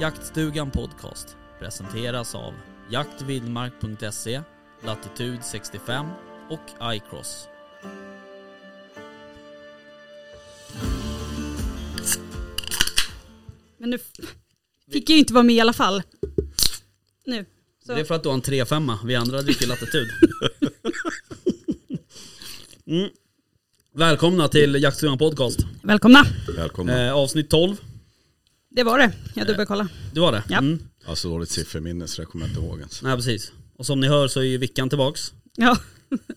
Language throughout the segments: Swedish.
Jaktstugan Podcast presenteras av jaktvildmark.se, Latitude 65 och iCross. Men nu fick jag ju inte vara med i alla fall. Nu. Så. Det är för att du har en 3-5, vi andra dricker Latitude. Mm. Välkomna till Jaktstugan Podcast. Välkomna. Välkomna. Eh, avsnitt 12, Det var det. Jag dubbelkollade. det var det? Ja. Mm. Jag har så dåligt sifferminne så det kommer jag inte ihåg ens. Nej precis. Och som ni hör så är ju Vickan tillbaks. Ja.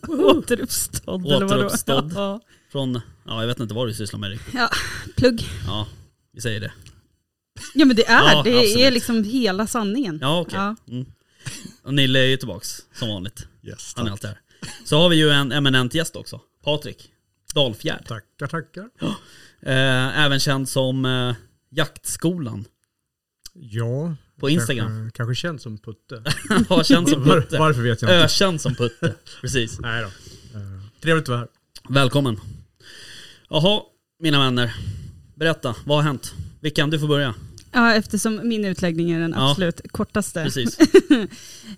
Återuppstådd eller vadå? Återuppstådd. Ja. Från, ja jag vet inte vad du sysslar med riktigt. ja, plugg. Ja, vi säger det. Ja men det är, Ja, det är absolut. liksom hela sanningen. Ja okej. Ja. Mm. Och Nille är ju tillbaks som vanligt. Yes, Han är alltid här. Så har vi ju en eminent gäst också. Patrik Dalfjärd. Tackar, tackar. Eh, även känd som eh, Jaktskolan Ja. på Instagram. Kanske, kanske känd som Putte. ja, känd som Var, Putte. varför vet jag inte. Ökänd som Putte. Precis. Nej då. Eh, trevligt att vara här. Välkommen. Jaha, mina vänner. Berätta, vad har hänt? Vilken, du får börja. Ja, eftersom min utläggning är den Ja. absolut kortaste. Precis.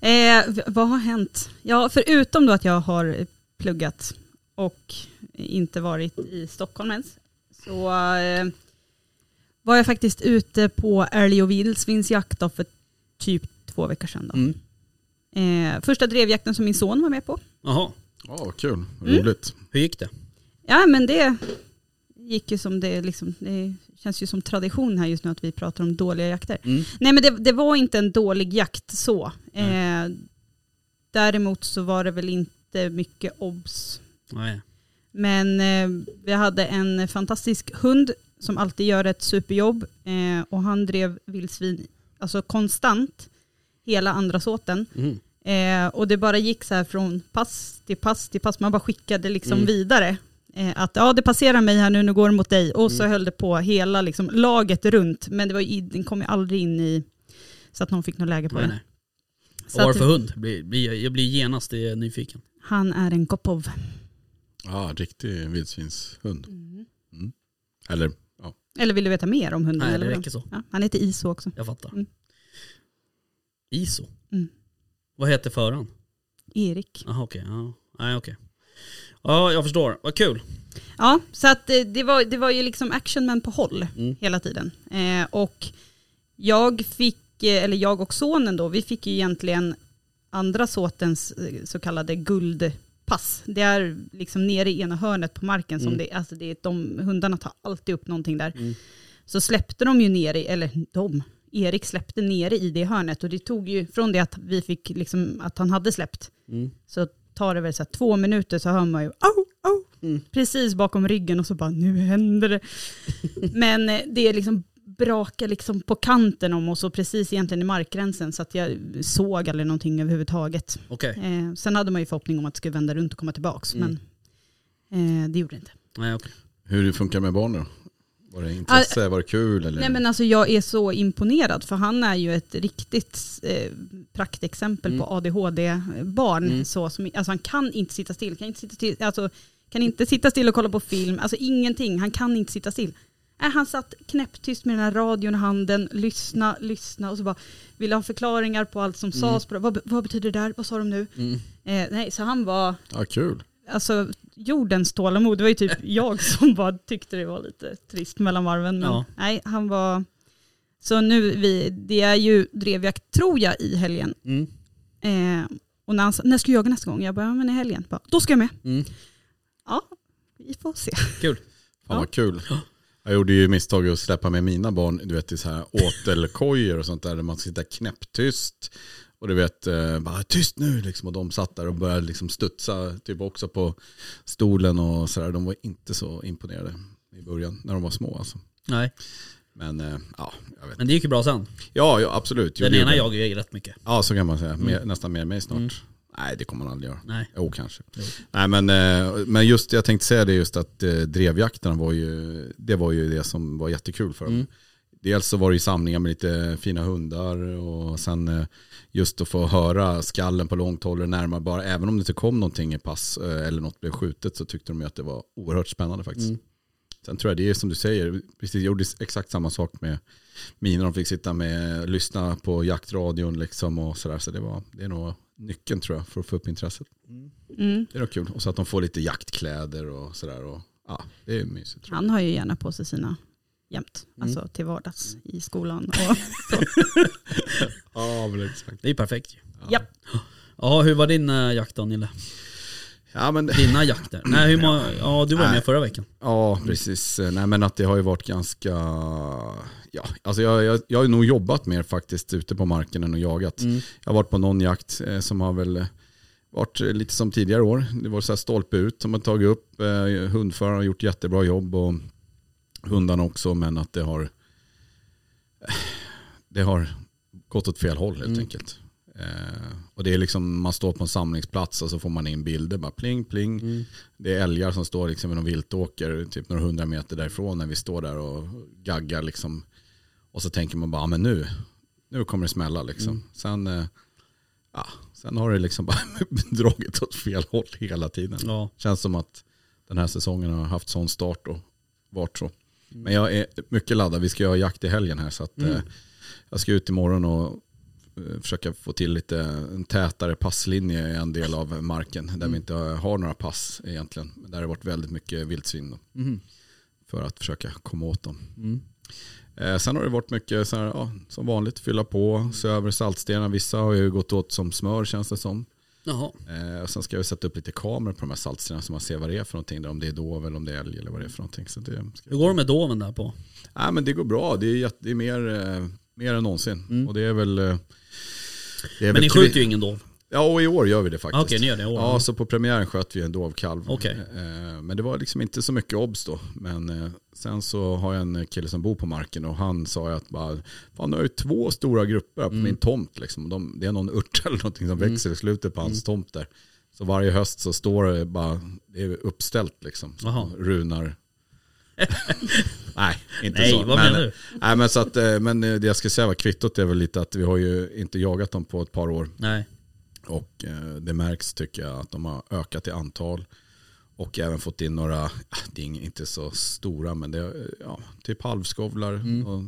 Eh, vad har hänt? Ja, förutom då att jag har pluggat och inte varit i Stockholm ens, så eh, var jag faktiskt ute på älg och vildsvinsjakt för typ två veckor sedan. Då. Mm. Eh, första drevjakten som min son var med på. Jaha, Ja, vad kul. Mm. Roligt. hur gick det? Ja, men det gick ju som det, liksom, det känns ju som tradition här just nu att vi pratar om dåliga jakter. Mm. Nej men det, det var inte en dålig jakt så. Eh, däremot så var det väl inte mycket obs. Nej. Men eh, vi hade en fantastisk hund som alltid gör ett superjobb eh, och han drev vildsvin alltså konstant hela andra såten. Mm. Eh, och det bara gick så här från pass till pass till pass. Man bara skickade liksom Mm. vidare. Eh, att ja, det passerar mig här nu, nu går det mot dig. Och så Mm. höll det på hela liksom, laget runt. Men det var, ju- den kom ju aldrig in i så att någon fick något läge på Nej, den. nej. Så Vad för hund? Blir, blir, jag blir genast eh, nyfiken. Han är en Kopov. Ja, riktig vildsvinshund. Eller, ja. Eller vill du veta mer om hunden? Nej, det räcker så. Ja, han heter Iso också. Jag fattar. Mm. ISO? Mm. Vad heter föraren? Erik. Jaha okej. Ja. Nej okej. Ja jag förstår, vad kul. Ja, så att eh, det var, det var ju liksom action men på håll Mm. hela tiden. Eh, och jag fick, eh, eller jag och sonen då, vi fick ju egentligen andra såtens eh, så kallade guldpass. Det är liksom nere i ena hörnet på marken som Mm. det, alltså det är, de hundarna tar alltid upp någonting där. Mm. Så släppte de ju ner i, eller de, Erik släppte nere i det hörnet och det tog ju från det att vi fick liksom, att han hade släppt, Mm. så tar det väl så här två minuter så hör man ju au, Mm. precis bakom ryggen och så bara nu händer det. Men eh, det är liksom braka liksom på kanten om oss och precis egentligen i markgränsen så att jag såg aldrig någonting överhuvudtaget. Okej. Eh, sen hade man ju förhoppning om att det skulle vända runt och komma tillbaks Mm. men eh, det gjorde det inte. Nej okej. Hur det funkar med barnen då? Var det intresse? Var det kul? Eller? Nej men alltså jag är så imponerad för han är ju ett riktigt eh, praktexempel Mm. på ADHD-barn. Mm. Så, som, alltså han kan inte sitta still, kan inte sitta still, alltså, kan inte sitta still och kolla på film, alltså ingenting, han kan inte sitta still. Nej, han satt knäpptyst med den här radion i handen, lyssna, lyssna och så bara ville ha förklaringar på allt som Mm. sades. Vad, vad betyder det där? Vad sa de nu? Mm. Eh, nej, så han var Ja, kul. alltså, jordens tålamod. Det var ju typ jag som bara tyckte det var lite trist mellan varven. Men Ja. nej, han var... Så nu, vi, det är ju drevjakt tror jag i helgen. Mm. Eh, och när han sa, när ska jag jaga nästa gång? Jag bara, ja, men i helgen. Bara, Då ska jag med. Mm. Ja, vi får se. Kul. Fan Ja. vad kul. Jag gjorde ju misstaget att släppa med mina barn du vet, i så här åtelkojor och sånt där. Där man sitter knäpptyst. Och du vet, eh, bara tyst nu liksom. Och de satt där och började liksom studsa typ också på stolen och sådär. De var inte så imponerade i början när de var små alltså. Nej. Men eh, ja, jag vet. Men det gick ju bra sen. Ja, ja absolut. Jo, Den det ena gjorde jagar ju rätt mycket. Ja, så kan man säga. Mer, Mm. nästan mer mig snart. Mm. Nej, det kommer man aldrig göra. Nej. Jo, kanske. Jo. Nej, men, eh, men just jag tänkte säga det just att eh, drevjakterna var ju det, var ju det som var jättekul för dem. Mm. Dels så var det ju samlingar med lite fina hundar och sen eh, just att få höra skallen på långt håll och närmare bara. Även om det inte kom någonting i pass eller något blev skjutet så tyckte de ju att det var oerhört spännande faktiskt. Mm. Sen tror jag det är som du säger, precis, jag gjorde exakt samma sak med mina. De fick sitta med, lyssna på jaktradion liksom och sådär. Så det, var, det är nog nyckeln tror jag för att få upp intresset. Mm. Det är nog kul. Och så att de får lite jaktkläder och sådär. Och, ja, det är mysigt. Han har ju gärna på sig sina jämt, Mm. alltså till vardags i skolan. Och, Ja, men exakt. Det är ju perfekt ju. Ja. Ja, hur var din äh, jakt då Nille? Ja, men, Dina jakter? Nej, hur må, ja, du var Nej. med förra veckan. ja, precis. Nej, men att det har ju varit ganska... Ja, alltså jag, jag, jag har nog jobbat mer faktiskt ute på marken än att jagat. Mm. Jag har varit på någon jakt eh, som har väl varit eh, lite som tidigare år. Det var så här stolpe ut som har tagit upp. Eh, hundföraren har gjort jättebra jobb och hundarna också. Men att det har, det har gått åt fel håll helt Mm. enkelt. Eh, och det är liksom, man står på en samlingsplats och så får man in bilder. Bara pling, pling. Mm. Det är älgar som står liksom vid någon viltåker, typ några hundra meter därifrån när vi står där och gaggar liksom. Och så tänker man bara, "Ja, men nu, nu kommer det smälla liksom. Mm. Sen, eh, ja, sen har det liksom bara dragit åt fel håll hela tiden. Ja. Känns som att den här säsongen har haft sån start och varit så. Mm. Men jag är mycket laddad, vi ska ha jakt i helgen här så att Mm. eh, jag ska ut imorgon och försöka få till lite en tätare passlinje i en del av marken där Mm. vi inte har några pass egentligen. Där det har varit väldigt mycket vildsvin Mm. för att försöka komma åt dem. Mm. Eh, sen har det varit mycket så här, ja, som vanligt, fylla på, se över saltstenar. Vissa har ju gått åt som smör känns det som. Jaha. Eh, och sen ska vi sätta upp lite kameror på de här saltstenarna så man ser vad det är för någonting. Där, om det är dov eller om det är älg eller vad det är för någonting. Så det, Hur går det med doven där på? Nej, men det går bra. Det är, det är mer, eh, mer än någonsin. Mm. Och det är väl... Men ni skjuter ju ingen dov. Ja, och i år gör vi det faktiskt. Okej, ni gör det i år. Ja, så på premiären sköt vi en dovkalv. Okej. Eh, Men det var liksom inte så mycket obs då. Men eh, sen så har jag en kille som bor på marken och han sa ju att bara, fan nu har ju två stora grupper på Mm. min tomt. Liksom. De, det är någon urt eller någonting som Mm. växer i slutet på hans Mm. tomt där. Så varje höst så står det bara, det är uppställt liksom. Runar. Nej, inte Nej, så. vad men, menar du? Nej, men, så att, eh, men eh, det jag ska säga var kvittot är väl lite att vi har ju inte jagat dem på ett par år. Nej. Och eh, det märks tycker jag att de har ökat i antal. Och även fått in några, ah, det är inte så stora men det är ja, typ halvskovlar Mm. och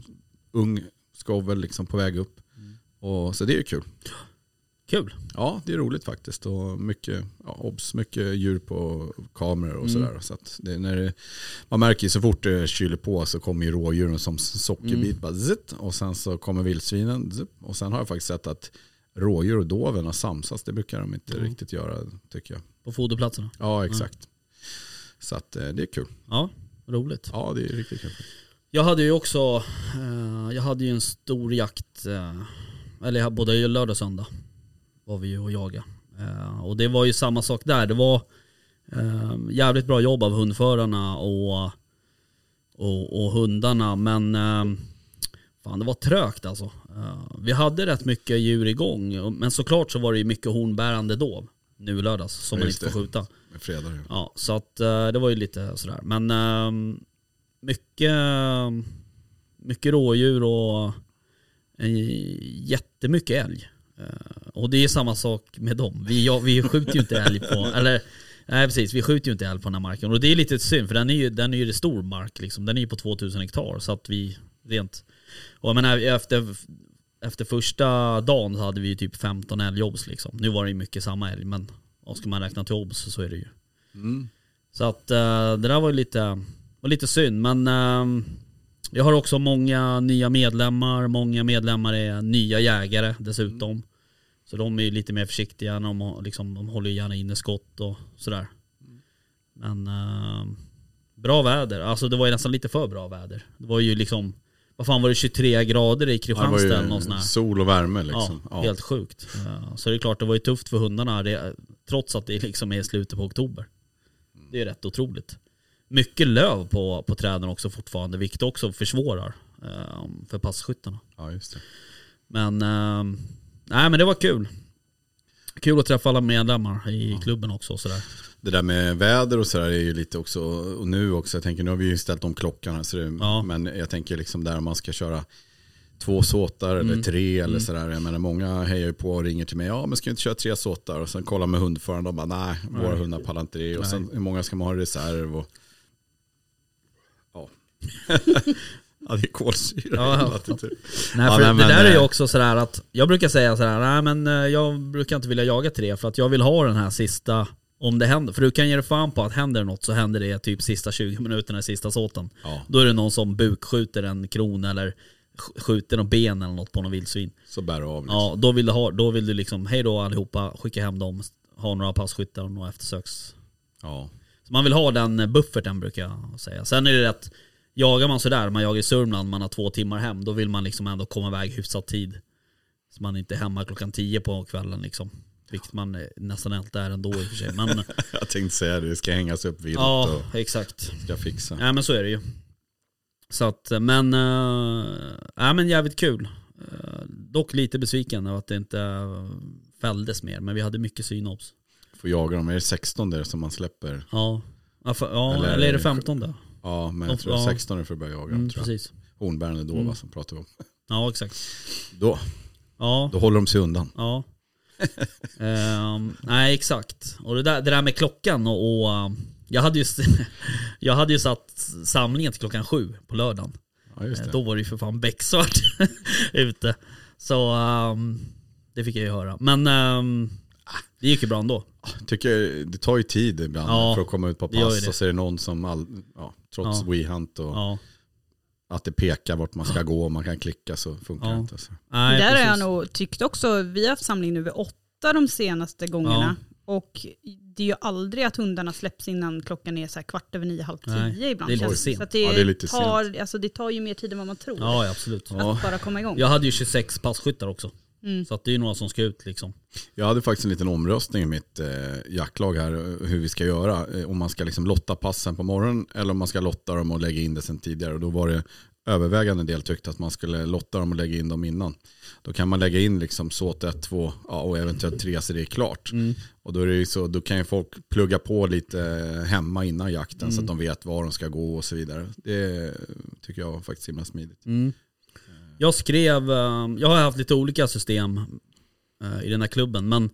ung skovel liksom på väg upp. Och, så det är ju kul. Kul. Ja, det är roligt faktiskt. Och mycket, ja, obs, mycket djur på kameror och Mm. sådär. Så att det, när det, man märker ju så fort det kyler på så kommer ju rådjuren som sockerbit. Mm. Bara zitt, och sen så kommer vildsvinen. Zitt, och sen har jag faktiskt sett att rådjur och doven har samsats. Det brukar de inte Mm. riktigt göra tycker jag. På foderplatserna. Ja, exakt. Så att eh, det är kul. Ja, roligt. Ja, det är riktigt kul. Jag hade ju också, eh, jag hade ju en stor jakt, eh, eller både lördag och söndag var vi ju och jagade. Eh, och det var ju samma sak där. Det var eh, jävligt bra jobb av hundförarna och, och, och hundarna men eh, fan det var trögt alltså. Vi hade rätt mycket djur igång men såklart så var det ju mycket hornbärande dov nu lördags som man inte får skjuta. Fredag. ja. Ja, så att det var ju lite sådär. Men mycket, mycket rådjur och jättemycket älg. Eh, och det är samma sak med dem. Vi, ja, vi skjuter ju inte älg på, eller nej precis, vi skjuter ju inte älg på den här marken. Och det är lite synd för den är ju, den är ju stor mark liksom. Den är ju på 2000 hektar så att vi rent, och jag menar efter efter första dagen så hade vi ju typ 15 älgobs liksom. Nu var det ju mycket samma älg men och ska man räkna till obs så är det ju. Mm. Så att eh, det där var ju lite, var lite synd men jag har också många nya medlemmar, många medlemmar är nya jägare dessutom. Så de är lite mer försiktiga, de, liksom, de håller gärna inne skott och sådär. Men eh, bra väder, alltså det var ju nästan lite för bra väder. Det var ju liksom, vad fan var det 23 grader i Ja, Kristianstad eller här. sol och värme liksom. Ja, helt sjukt. Eh, Så det är klart, det var ju tufft för hundarna det, trots att det liksom är slutet på oktober. Det är rätt otroligt. Mycket löv på, på träden också fortfarande, vilket också försvårar. eh, för passkyttarna. Ja, just det. Men, eh, nej men det var kul. Kul att träffa alla medlemmar i klubben också och sådär. Det där med väder och sådär är ju lite också, och nu också, jag tänker nu har vi ju ställt om klockan här, så det, Ja. men jag tänker liksom där man ska köra två såtar eller Mm. tre eller Mm. sådär. Jag menar många hejar ju på och ringer till mig, ja men ska vi inte köra tre såtar? Och sen kollar med hundföraren och bara nej, våra hundar pallar inte det. Och sen hur många ska man ha i reserv? Och... Ja. ja, det är kolsyra. Ja, ja. Nej, Ja, för det men, där är ju eh, också sådär att jag brukar säga sådär, nej men eh, jag brukar inte vilja jaga tre för att jag vill ha den här sista, om det händer, för du kan ge dig fan på att händer det något så händer det typ sista 20 minuterna i sista såten. Ja, Då är det någon som bukskjuter en kron eller sk- skjuter någon ben eller något på någon vildsvin. så bär det av. Liksom. Ja, då vill du ha, då vill du liksom, hej då allihopa, skicka hem dem, ha några passkyttar och några eftersöks. Ja. Så man vill ha den bufferten brukar jag säga. Sen är det rätt, jagar man sådär, man jagar i Sörmland, man har två timmar hem, då vill man liksom ändå komma iväg hyfsat tid. Så man inte är hemma klockan tio på kvällen liksom. Vilket man eh, nästan alltid är ändå i och för sig. Men Jag tänkte säga det, det ska hängas upp vilt ja, och exakt. ska fixa. Nej men så är det ju. Så att, men, uh, nej men jävligt kul. Eh, dock lite besviken över att det inte fälldes mer, men vi hade mycket synobs. Får jaga dem, är det 16 där som man släpper? Ja, ja, för, ja Eller- eller, är det 15 då? Ja, men jag tror Ja. 16 är för att börja jaga Mm, tror jag. precis. Hornbärande är då Mm. som pratar vi om. Ja exakt. Då, Ja, då håller de sig undan. ja. Ehm, nej exakt. Och det där, det där med klockan och, och um, jag, hade ju, jag hade ju satt samlingen till klockan sju på lördagen. Ja, just Eh, det. Då var det ju för fan becksvart ute. Så ehm, det fick jag ju höra. Men ehm, det gick ju bra ändå. Tycker det tar ju tid ibland Ja, för att komma ut på pass och så är det någon som, all, ja, trots Ja. WeHunt och Ja. att det pekar vart man ska gå och man kan klicka så funkar Ja. det inte. Så. Nej, Där har jag nog tyckt också, vi har haft samling nu vid åtta de senaste gångerna. Och det är ju aldrig att hundarna släpps innan klockan är så här kvart över nio, halv tio Nej, ibland. det är lite sent. Så att det, Ja, det är lite tar, Alltså det tar ju mer tid än vad man tror. Ja, ja, absolut. Ja. Att bara komma igång. Jag hade ju 26 passkyttar också. Mm. Så att det är ju några som ska ut liksom. Jag hade faktiskt en liten omröstning i mitt eh, jaktlag här eh, hur vi ska göra. Eh, om man ska liksom lotta passen på morgonen eller om man ska lotta dem och lägga in det sen tidigare. Och då var det övervägande del tyckte att man skulle lotta dem och lägga in dem innan. Då kan man lägga in liksom såt 1, 2 ja, och eventuellt 3 så det är klart. Mm. Och då, är det ju så, då kan ju folk plugga på lite hemma innan jakten så att de vet var de ska gå och så vidare. Det tycker jag var faktiskt himla smidigt. Mm. Jag skrev, eh, jag har haft lite olika system eh, i den här klubben men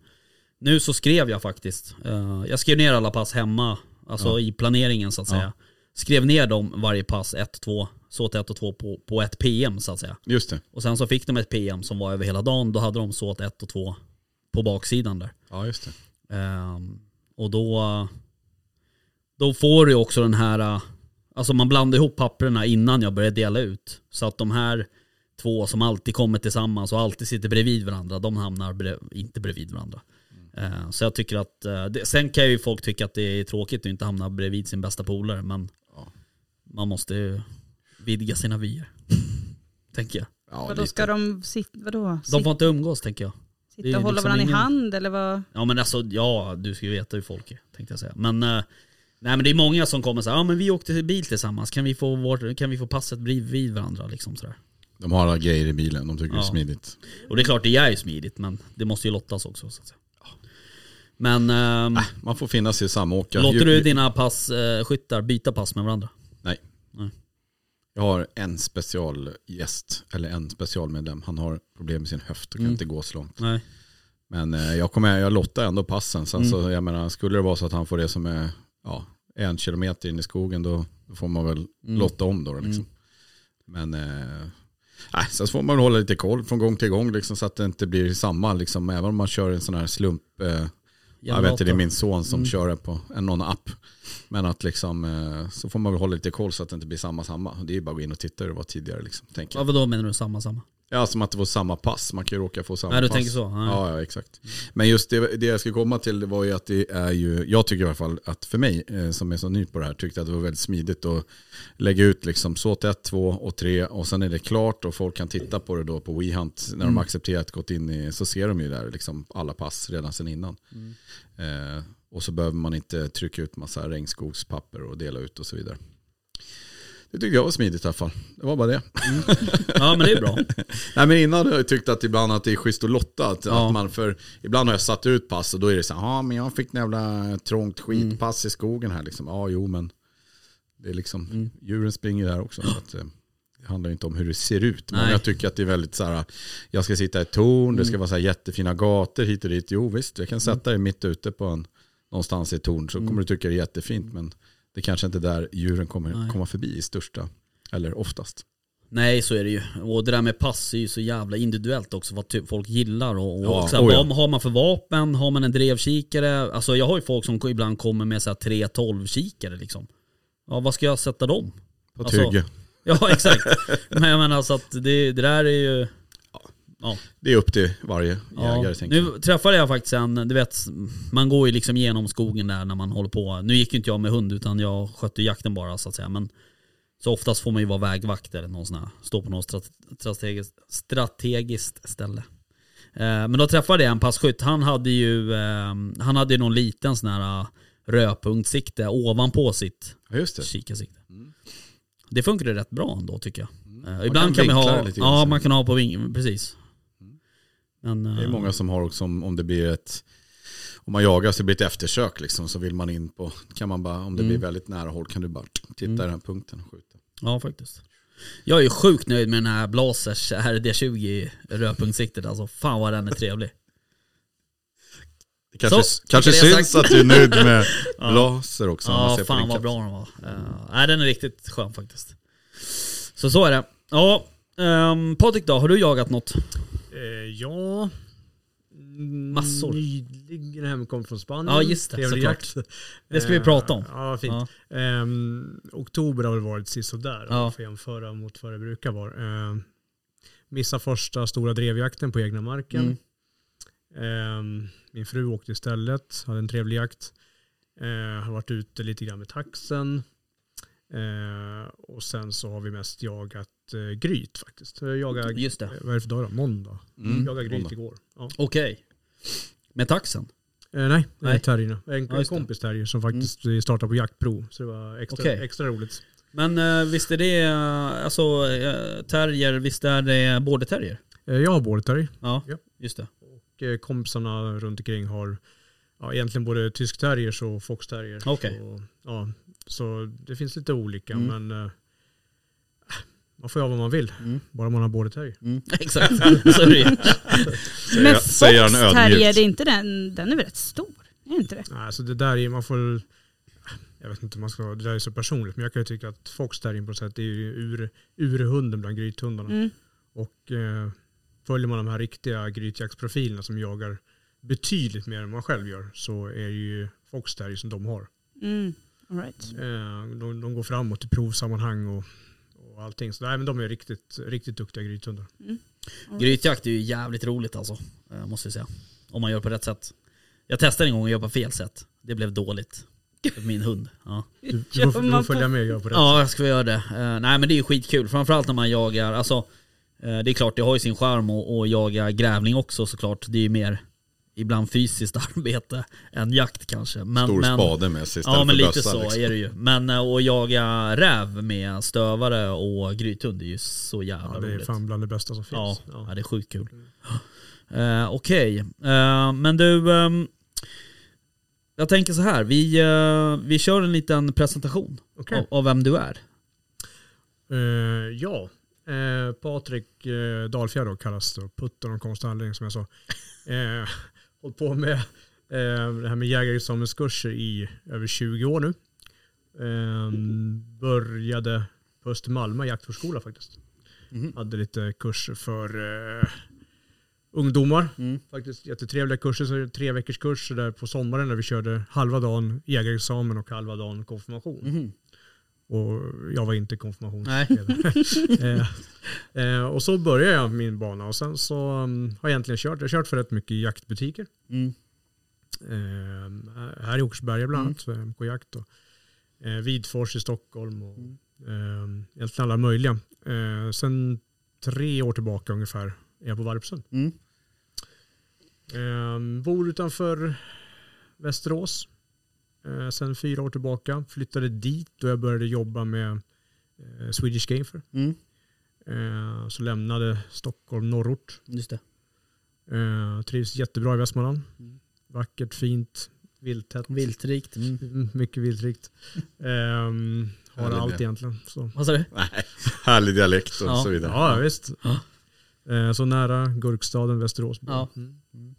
nu så skrev jag faktiskt. eh, Jag skrev ner alla pass hemma, alltså Ja. i planeringen så att Ja. säga. Skrev ner dem varje pass, 1, 2, såt 1 och 2 på, på ett PM så att säga. Just det. Och sen så fick de ett PM som var över hela dagen, då hade de såt 1 och 2 på baksidan där. Ja, just det. Ehm, och då, då får du också den här, alltså man blandar ihop papperna innan jag börjar dela ut. Så att de här två som alltid kommer tillsammans och alltid sitter bredvid varandra, de hamnar brev, inte bredvid varandra. Ehm, så jag tycker att, eh, sen kan ju folk tycka att det är tråkigt att inte hamna bredvid sin bästa polare, men Ja. man måste ju vidga sina vyer. tänker jag. Ja, vadå, lite. ska de sitta, vadå? De får inte umgås tänker jag. sitta och hålla liksom varandra ingen- i hand eller vad? Ja men alltså, ja du ska ju veta hur folk är, tänkte jag säga. Men, eh, nej men det är många som kommer säga ja men vi åkte bil tillsammans, kan vi få, vårt, kan vi få passet bredvid varandra liksom sådär. De har alla grejer i bilen, de tycker det är Ja. smidigt. Och det är klart det är ju smidigt men det måste ju lottas också så att säga. Men, ehm, Äh, man får finna sig i samåka. låter du dina pass, eh, skyttar byta pass med varandra? Jag har en specialgäst, eller en specialmedlem. Han har problem med sin höft och kan Mm. inte gå så långt. Nej. Men eh, jag, kommer, jag lottar ändå passen. Sen Mm. så, jag menar, skulle det vara så att han får det som är ja, en kilometer in i skogen, då, då får man väl Mm. lotta om då. Liksom. Men eh, nej, sen så får man hålla lite koll från gång till gång liksom, så att det inte blir samma. Liksom, även om man kör en sån här slump. Eh, jag vet inte, det är min son som Mm. kör det på en, någon app. Men att liksom, eh, så får man väl hålla lite koll så att det inte blir samma samma. Det är ju bara att gå in och titta hur det var tidigare. Liksom, tänker jag. Ja, vadå menar du samma samma? Ja, som att det var samma pass. Man kan ju råka få samma Nej du pass. tänker så? Ja, ja, exakt. Men just det, det jag ska komma till var ju att det är ju, jag tycker i alla fall att för mig eh, som är så ny på det här tyckte att det var väldigt smidigt att lägga ut liksom såt 1, 2 och 3 och sen är det klart och folk kan titta på det då på WeHunt när Mm. de accepterat gått in i, så ser de ju där liksom alla pass redan sedan innan. Mm. Eh, och så behöver man inte trycka ut massa regnskogspapper och dela ut och så vidare. Det tyckte jag var smidigt i alla fall. Det var bara det. Ja men det är bra. Nej men innan har jag tyckt att ibland att det är schysst att lotta. Att, Ja. att man för, ibland har jag satt ut pass och då är det så här, ja men jag fick en jävla trångt skitpass i skogen här liksom. Ja jo men det är liksom, Mm. djuren springer där också. Så att, eh, det handlar inte om hur det ser ut. Nej. Många tycker att det är väldigt så här, jag ska sitta i ett torn, det ska Mm. vara så här jättefina gator hit och dit. Jo visst, jag kan sätta dig mitt ute på en, någonstans i ett torn så Mm. kommer du tycka det är jättefint. Men det kanske inte är där djuren kommer Nej. komma förbi i största, eller oftast. Nej så är det ju. Och det där med pass är ju så jävla individuellt också vad typ folk gillar. Och, och Ja, så här, oh ja. vad har man för vapen? Har man en drevkikare? Alltså jag har ju folk som ibland kommer med så här 3-12 kikare liksom. Ja vad ska jag sätta dem? På Alltså, tygge. Ja exakt. Men jag menar så att det, det där är ju... Ja. Det är upp till varje jägare Ja, nu träffade jag faktiskt en, du vet, man går ju liksom genom skogen där när man håller på. Nu gick ju inte jag med hund utan jag skötte jakten bara så att säga. Men så oftast får man ju vara vägvakt eller någon sån här, stå på något strate- strategiskt, strategiskt ställe. Eh, men då träffade jag en passkytt, han hade ju, eh, han hade ju någon liten sån här eh, rödpunktssikte ovanpå sitt just det. kikarsikte. Det funkade rätt bra ändå tycker jag. Eh, Man ibland kan kan, man ha, ja man kan ha på ving, precis. Men, Det är eh, många som har också om, om det blir ett om man jagar så det blir ett eftersök liksom, så vill man in på, kan man bara, om det Mm. blir väldigt nära håll kan du bara titta i den här punkten och skjuta. Ja faktiskt. Jag är ju sjukt nöjd med den här Blasers RD20 rödpunktssiktet alltså. Fan vad den är trevlig. Det kanske, Så, kanske det syns att du är nöjd med blaser också. man Ja på fan vad bra den var. Uh, nej den är riktigt skön faktiskt. Så så är det. Ja, um, Patrik då, har du jagat något? Eh, ja. Mm, Massor. Nyligen hemkom från Spanien. Ja, just det, Trevlig såklart. jakt. Det ska vi Eh, prata om. Ja, fint. Ja. Ehm, oktober har väl varit sisådär, Ja. om man får jämföra mot vad det brukar vara. Ehm, missa första stora drevjakten på egna marken. Mm. Ehm, min fru åkte istället, hade en trevlig jakt. Uh, har varit ute lite grann med taxen. Eh, och sen så har vi mest jagat uh, gryt faktiskt. Jag jagade, Just det. eh, vad är det för dag då? Måndag. Mm, jagade gryt måndag. igår. Ja. Okej. Med taxen? Eh, nej, Nej. terrierna. En, Ja, en. Mm. kompis terrier som faktiskt eh, startade på jaktprov. Så det var extra, Okej. extra roligt. Men uh, visst är det, uh, alltså uh, terrier, visst är det border terrier? Eh, jag har border terrier. Ja, Ja. just det. Och eh, kompisarna runt omkring har ja, egentligen både tysk terriers och fox terrier. Okej. Så, ja, så det finns lite olika Mm. men eh, man får göra vad man vill. Mm. Bara man har border terrier. Mm. Exakt, så är det. Men Fox. Terrier, det är inte den, den är väl rätt stor? Är inte det? Nej, alltså det där är, man får, jag vet inte om man ska, det där är så personligt, men jag kan ju tycka att fox terriern på något sätt är ju ur, urhunden bland grythundarna. Mm. Och eh, följer man de här riktiga grytjaktsprofilerna som jagar betydligt mer än man själv gör så är det ju fox terrier som de har. Mm. All right. Eh, de, de går framåt i provsammanhang och, och allting. Så nej, men de är riktigt, riktigt duktiga grythundar. Mm. Right. Grytjakt är ju jävligt roligt alltså, eh, måste jag säga. Om man gör på rätt sätt. Jag testade en gång att göra på fel sätt. Det blev dåligt. För min hund. Ja, Du, du, får, du man får följa på- med och göra på rätt ja jag ska göra det. Eh, nej men det är ju skitkul. Framförallt när man jagar, alltså det är klart det har ju sin charm att jaga grävling också såklart. Det är ju mer ibland fysiskt arbete än jakt kanske. Men, Stor men, spade med sig istället Ja men för lite bössa. så liksom. är det ju. Men eh, att jaga räv med stövare och grythund är ju så jävla Ja, det är roligt. fan bland det bästa som Ja, finns. ja. det är sjukt kul. Eh, Okej, Eh, men du, ehm, jag tänker så här. Vi, eh, vi kör en liten presentation Okej. av, av vem du är. Eh, ja, eh, Patrik uh, Dalfjärd kallas då, Putt av någon konstig anledning som jag sa. Hållit på med eh, det här med jägarexamenskurser i över 20 år nu. Eh, började på Östermalma jaktförskola faktiskt. Mhm. Hade lite kurser för eh, ungdomar. Mm. Faktiskt jättetrevliga kurser, så tre veckors kurser där på sommaren när vi körde halva dagen jägarexamen och halva dagen konfirmation. Mhm. Och jag var inte konfirmationsledare. eh, eh, och så började jag min bana och sen så um, har jag egentligen kört. Jag har kört för rätt mycket jaktbutiker. Mm. Eh, här i Oxberga bland annat, för MK Jakt. Och, eh, Vidfors i Stockholm och Mm. eh, egentligen alla möjliga. Sen tre år tillbaka ungefär är jag på Varpsund. Mm. Eh, bor utanför Västerås. Eh, sen fyra år tillbaka. Flyttade dit och jag började jobba med eh, Swedish Game Fair. Mm, Eh, så lämnade Stockholm norrort. just det. Eh, trivs jättebra i Västmanland. Mm. Vackert, fint, vilttätt. Viltrikt. Mm. Mm, Mycket viltrikt. Ehm, har Härlig allt egentligen. Så. Vad sa du? Nej, härlig dialekt och Ja. så vidare. Ja, visst. Ja. Eh, så nära Gurkstaden, Västerås. Ja. Mm.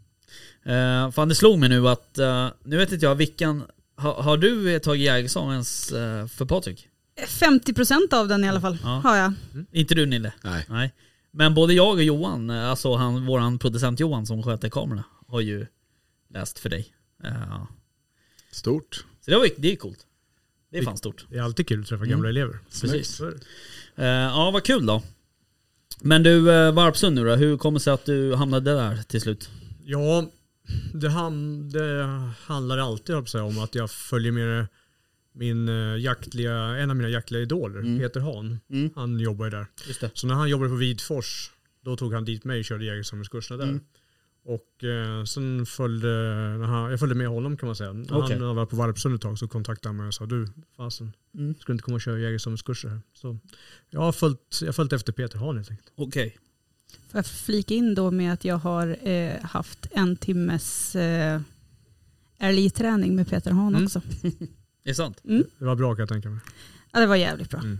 Uh, fan det slog mig nu att, eh, nu vet inte jag vilken, ha, har du tagit jägarexamen ens eh, för Patrik? 50% av den i alla fall Ja. har jag. Inte du Nille? Nej. Nej. Men både jag och Johan, eh, alltså han, våran producent Johan som sköter kamerorna, har ju läst för dig. Eh, Stort. så det, var, det är coolt. Det är fan stort. Det är alltid kul att träffa Mm. gamla elever. Precis. Eh, ja, vad kul då. Men du, uh, Varpsund nu då, hur kommer det sig att du hamnade där till slut? Ja, det, ham- det handlar alltid om att jag följer med min eh, jaktliga, en av mina jaktliga idoler, Mm. Peter Hahn. Mm. Han jobbar ju där. Så när han jobbade på Vidfors, då tog han dit mig och körde jägarexamenskurserna där. Mm. Och eh, sen följde, han, jag följde med honom kan man säga. När Okej. han var på Varpsund ett tag så kontaktade han mig och sa du, fasen, Mm. ska du inte komma och köra jägarexamenskurser här? Så jag har följt, jag har följt efter Peter Hahn helt enkelt. Okej. Får jag flika in då med att jag har eh, haft en timmes eh, älgträning med Peter Hahn Mm. också. Det är sant? Det var bra kan jag tänka mig. Ja, det var jävligt bra. Mm.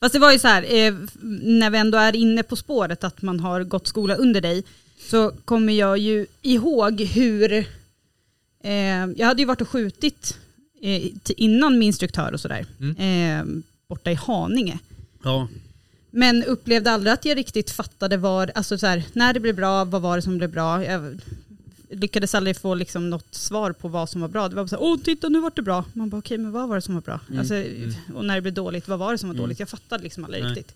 Fast det var ju så här, eh, när vi ändå är inne på spåret att man har gått skola under dig, så kommer jag ju ihåg hur, eh, jag hade ju varit och skjutit eh, till- innan med instruktör och sådär, eh, borta i Haninge. Ja. Men upplevde aldrig att jag riktigt fattade var, alltså så här, när det blev bra, vad var det som blev bra? Jag lyckades aldrig få liksom något svar på vad som var bra. Det var bara så här, åh titta nu vart det bra. Man bara okej men vad var det som var bra? Mm. Alltså, Och när det blev dåligt, vad var det som var Mm. dåligt? Jag fattade liksom aldrig Nej. riktigt.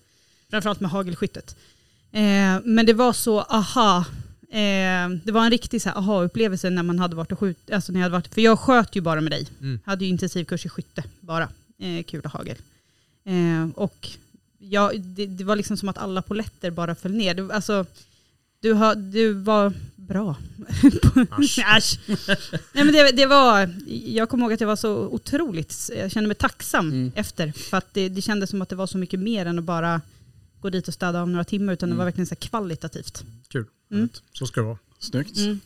Framförallt med hagelskyttet. Eh, men det var så, aha. Eh, det var en riktig så aha-upplevelse när man hade varit och skjutit. Alltså när jag hade varit, för jag sköt ju bara med dig. Mm. Hade ju intensivkurs i skytte bara. Eh, kula hagel. Eh, och ja, det, det var liksom som att alla poletter bara föll ner. Du, alltså, du, har, du var bra. Asch. Asch. Nej, men det, det var, jag kommer ihåg att jag var så otroligt, jag kände mig tacksam Mm. efter. För att det, det kändes som att det var så mycket mer än att bara gå dit och städa av några timmar. Utan det Mm. var verkligen så här kvalitativt. Kul. Mm. Så ska det vara. Snyggt. Mm.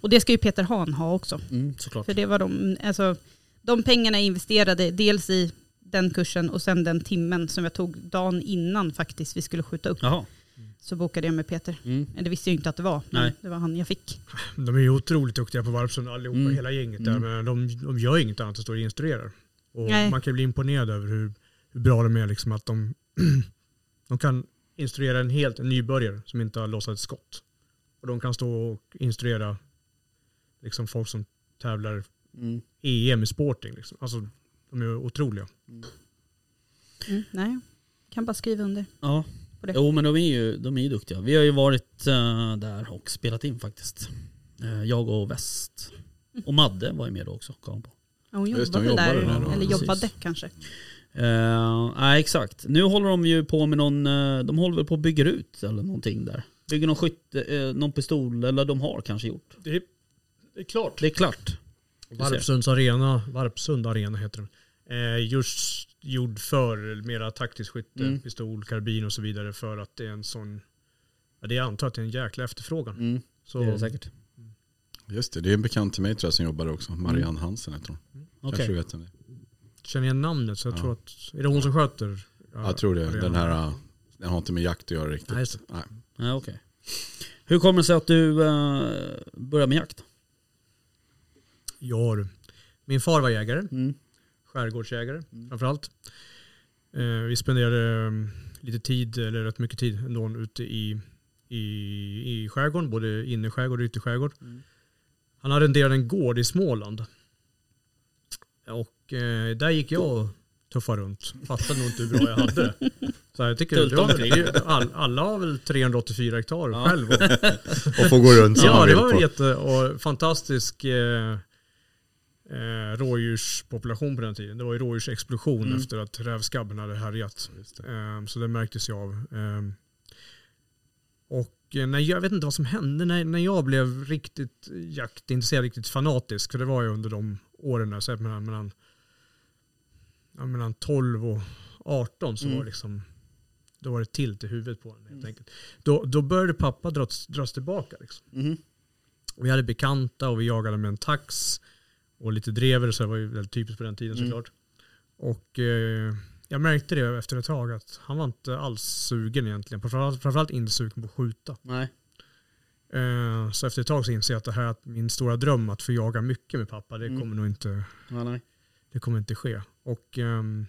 Och det ska ju Peter Hahn ha också. Mm, såklart. För det var de, alltså, de pengarna jag investerade dels i den kursen och sen den timmen som jag tog dagen innan faktiskt vi skulle skjuta upp. Jaha. Så bokade jag med Peter. Mm. Men Det visste jag inte att det var, men Nej. det var han jag fick. De är ju otroligt duktiga på Varpsund allihopa, Mm. hela gänget där. Mm. Men de, de gör inget annat än står och instruerar. Och Nej. man kan bli imponerad över hur, hur bra de är. Liksom att de, de kan instruera en helt en nybörjare som inte har lossat ett skott. Och de kan stå och instruera liksom folk som tävlar Mm. EM i sporting. Liksom. Alltså, de är otroliga. Mm, nej, kan bara skriva under. Ja. På det. Jo men de är ju, de är ju duktiga. Vi har ju varit eh, där och spelat in faktiskt. Eh, jag och Väst. Och Madde var ju med då också. Kom på. Ja, hon Just jobbade det, hon där, jobbade där då, eller precis. jobbade kanske. Eh, nej exakt. Nu håller de ju på med någon, de håller väl på att bygga ut eller någonting där. Bygger någon skytte, någon pistol, eller de har kanske gjort. Det är, det är klart. Det är klart. Varpsunds arena, Varpsund arena heter den. Eh, just gjord för mera taktiskt skytte, Mm. pistol, karbin och så vidare för att det är en sån, ja, det är antar att det är en jäkla efterfrågan. Mm, Så, det är det säkert. Just det, det är en bekant till mig tror jag som jobbar också. Marianne Hansen heter hon. Okej. Kanske du vet vem det är. känner jag namnet så jag Ja. tror att, är det hon som sköter? ja, Jag tror det. arenan? Den här, den har inte med jakt att göra riktigt. Nej, just Nej. Ja, okej. Hur kommer det sig att du eh, började med jakt? Jag har, min far var jägare, Mm. Skärgårdsjägare framförallt. Eh, vi spenderade eh, lite tid, eller rätt mycket tid ändå, ute i, i, i skärgården, både innerskärgård och ytterskärgård. Mm. Han hade en gård i Småland. Och eh, där gick jag och tuffade runt. Fattade nog inte hur bra jag hade det. Så jag tycker det var, väl- all, alla har väl 384 hektar Ja. själv. Och, Och få gå runt som ja, man det vill var på. väl jätte, och fantastisk eh, eh, rådjurspopulation på den tiden. Det var ju rådjursexplosion Mm. efter att rävskabben hade härjat. Eh, så det märktes jag av. Eh, och när jag, vet inte vad som hände när, när jag blev riktigt jaktintresserad, riktigt fanatisk. För det var ju under de åren så mellan, mellan, ja, mellan 12 och 18 så Mm. var det liksom då var det tilt i huvudet på honom helt enkelt. Då, då började pappa dras, dras tillbaka. Liksom. Mhm. Vi hade bekanta och vi jagade med en tax och lite drever så var ju väldigt typiskt på den tiden Mm. såklart. Och eh, jag märkte det efter ett tag att han var inte alls sugen egentligen. Framförallt, framförallt inte sugen på att skjuta. Nej. Eh, så efter ett tag så inser jag att det här att min stora dröm att få jaga mycket med pappa, det Mm. kommer nog inte, Ja, nej. det kommer inte ske. Och, ehm,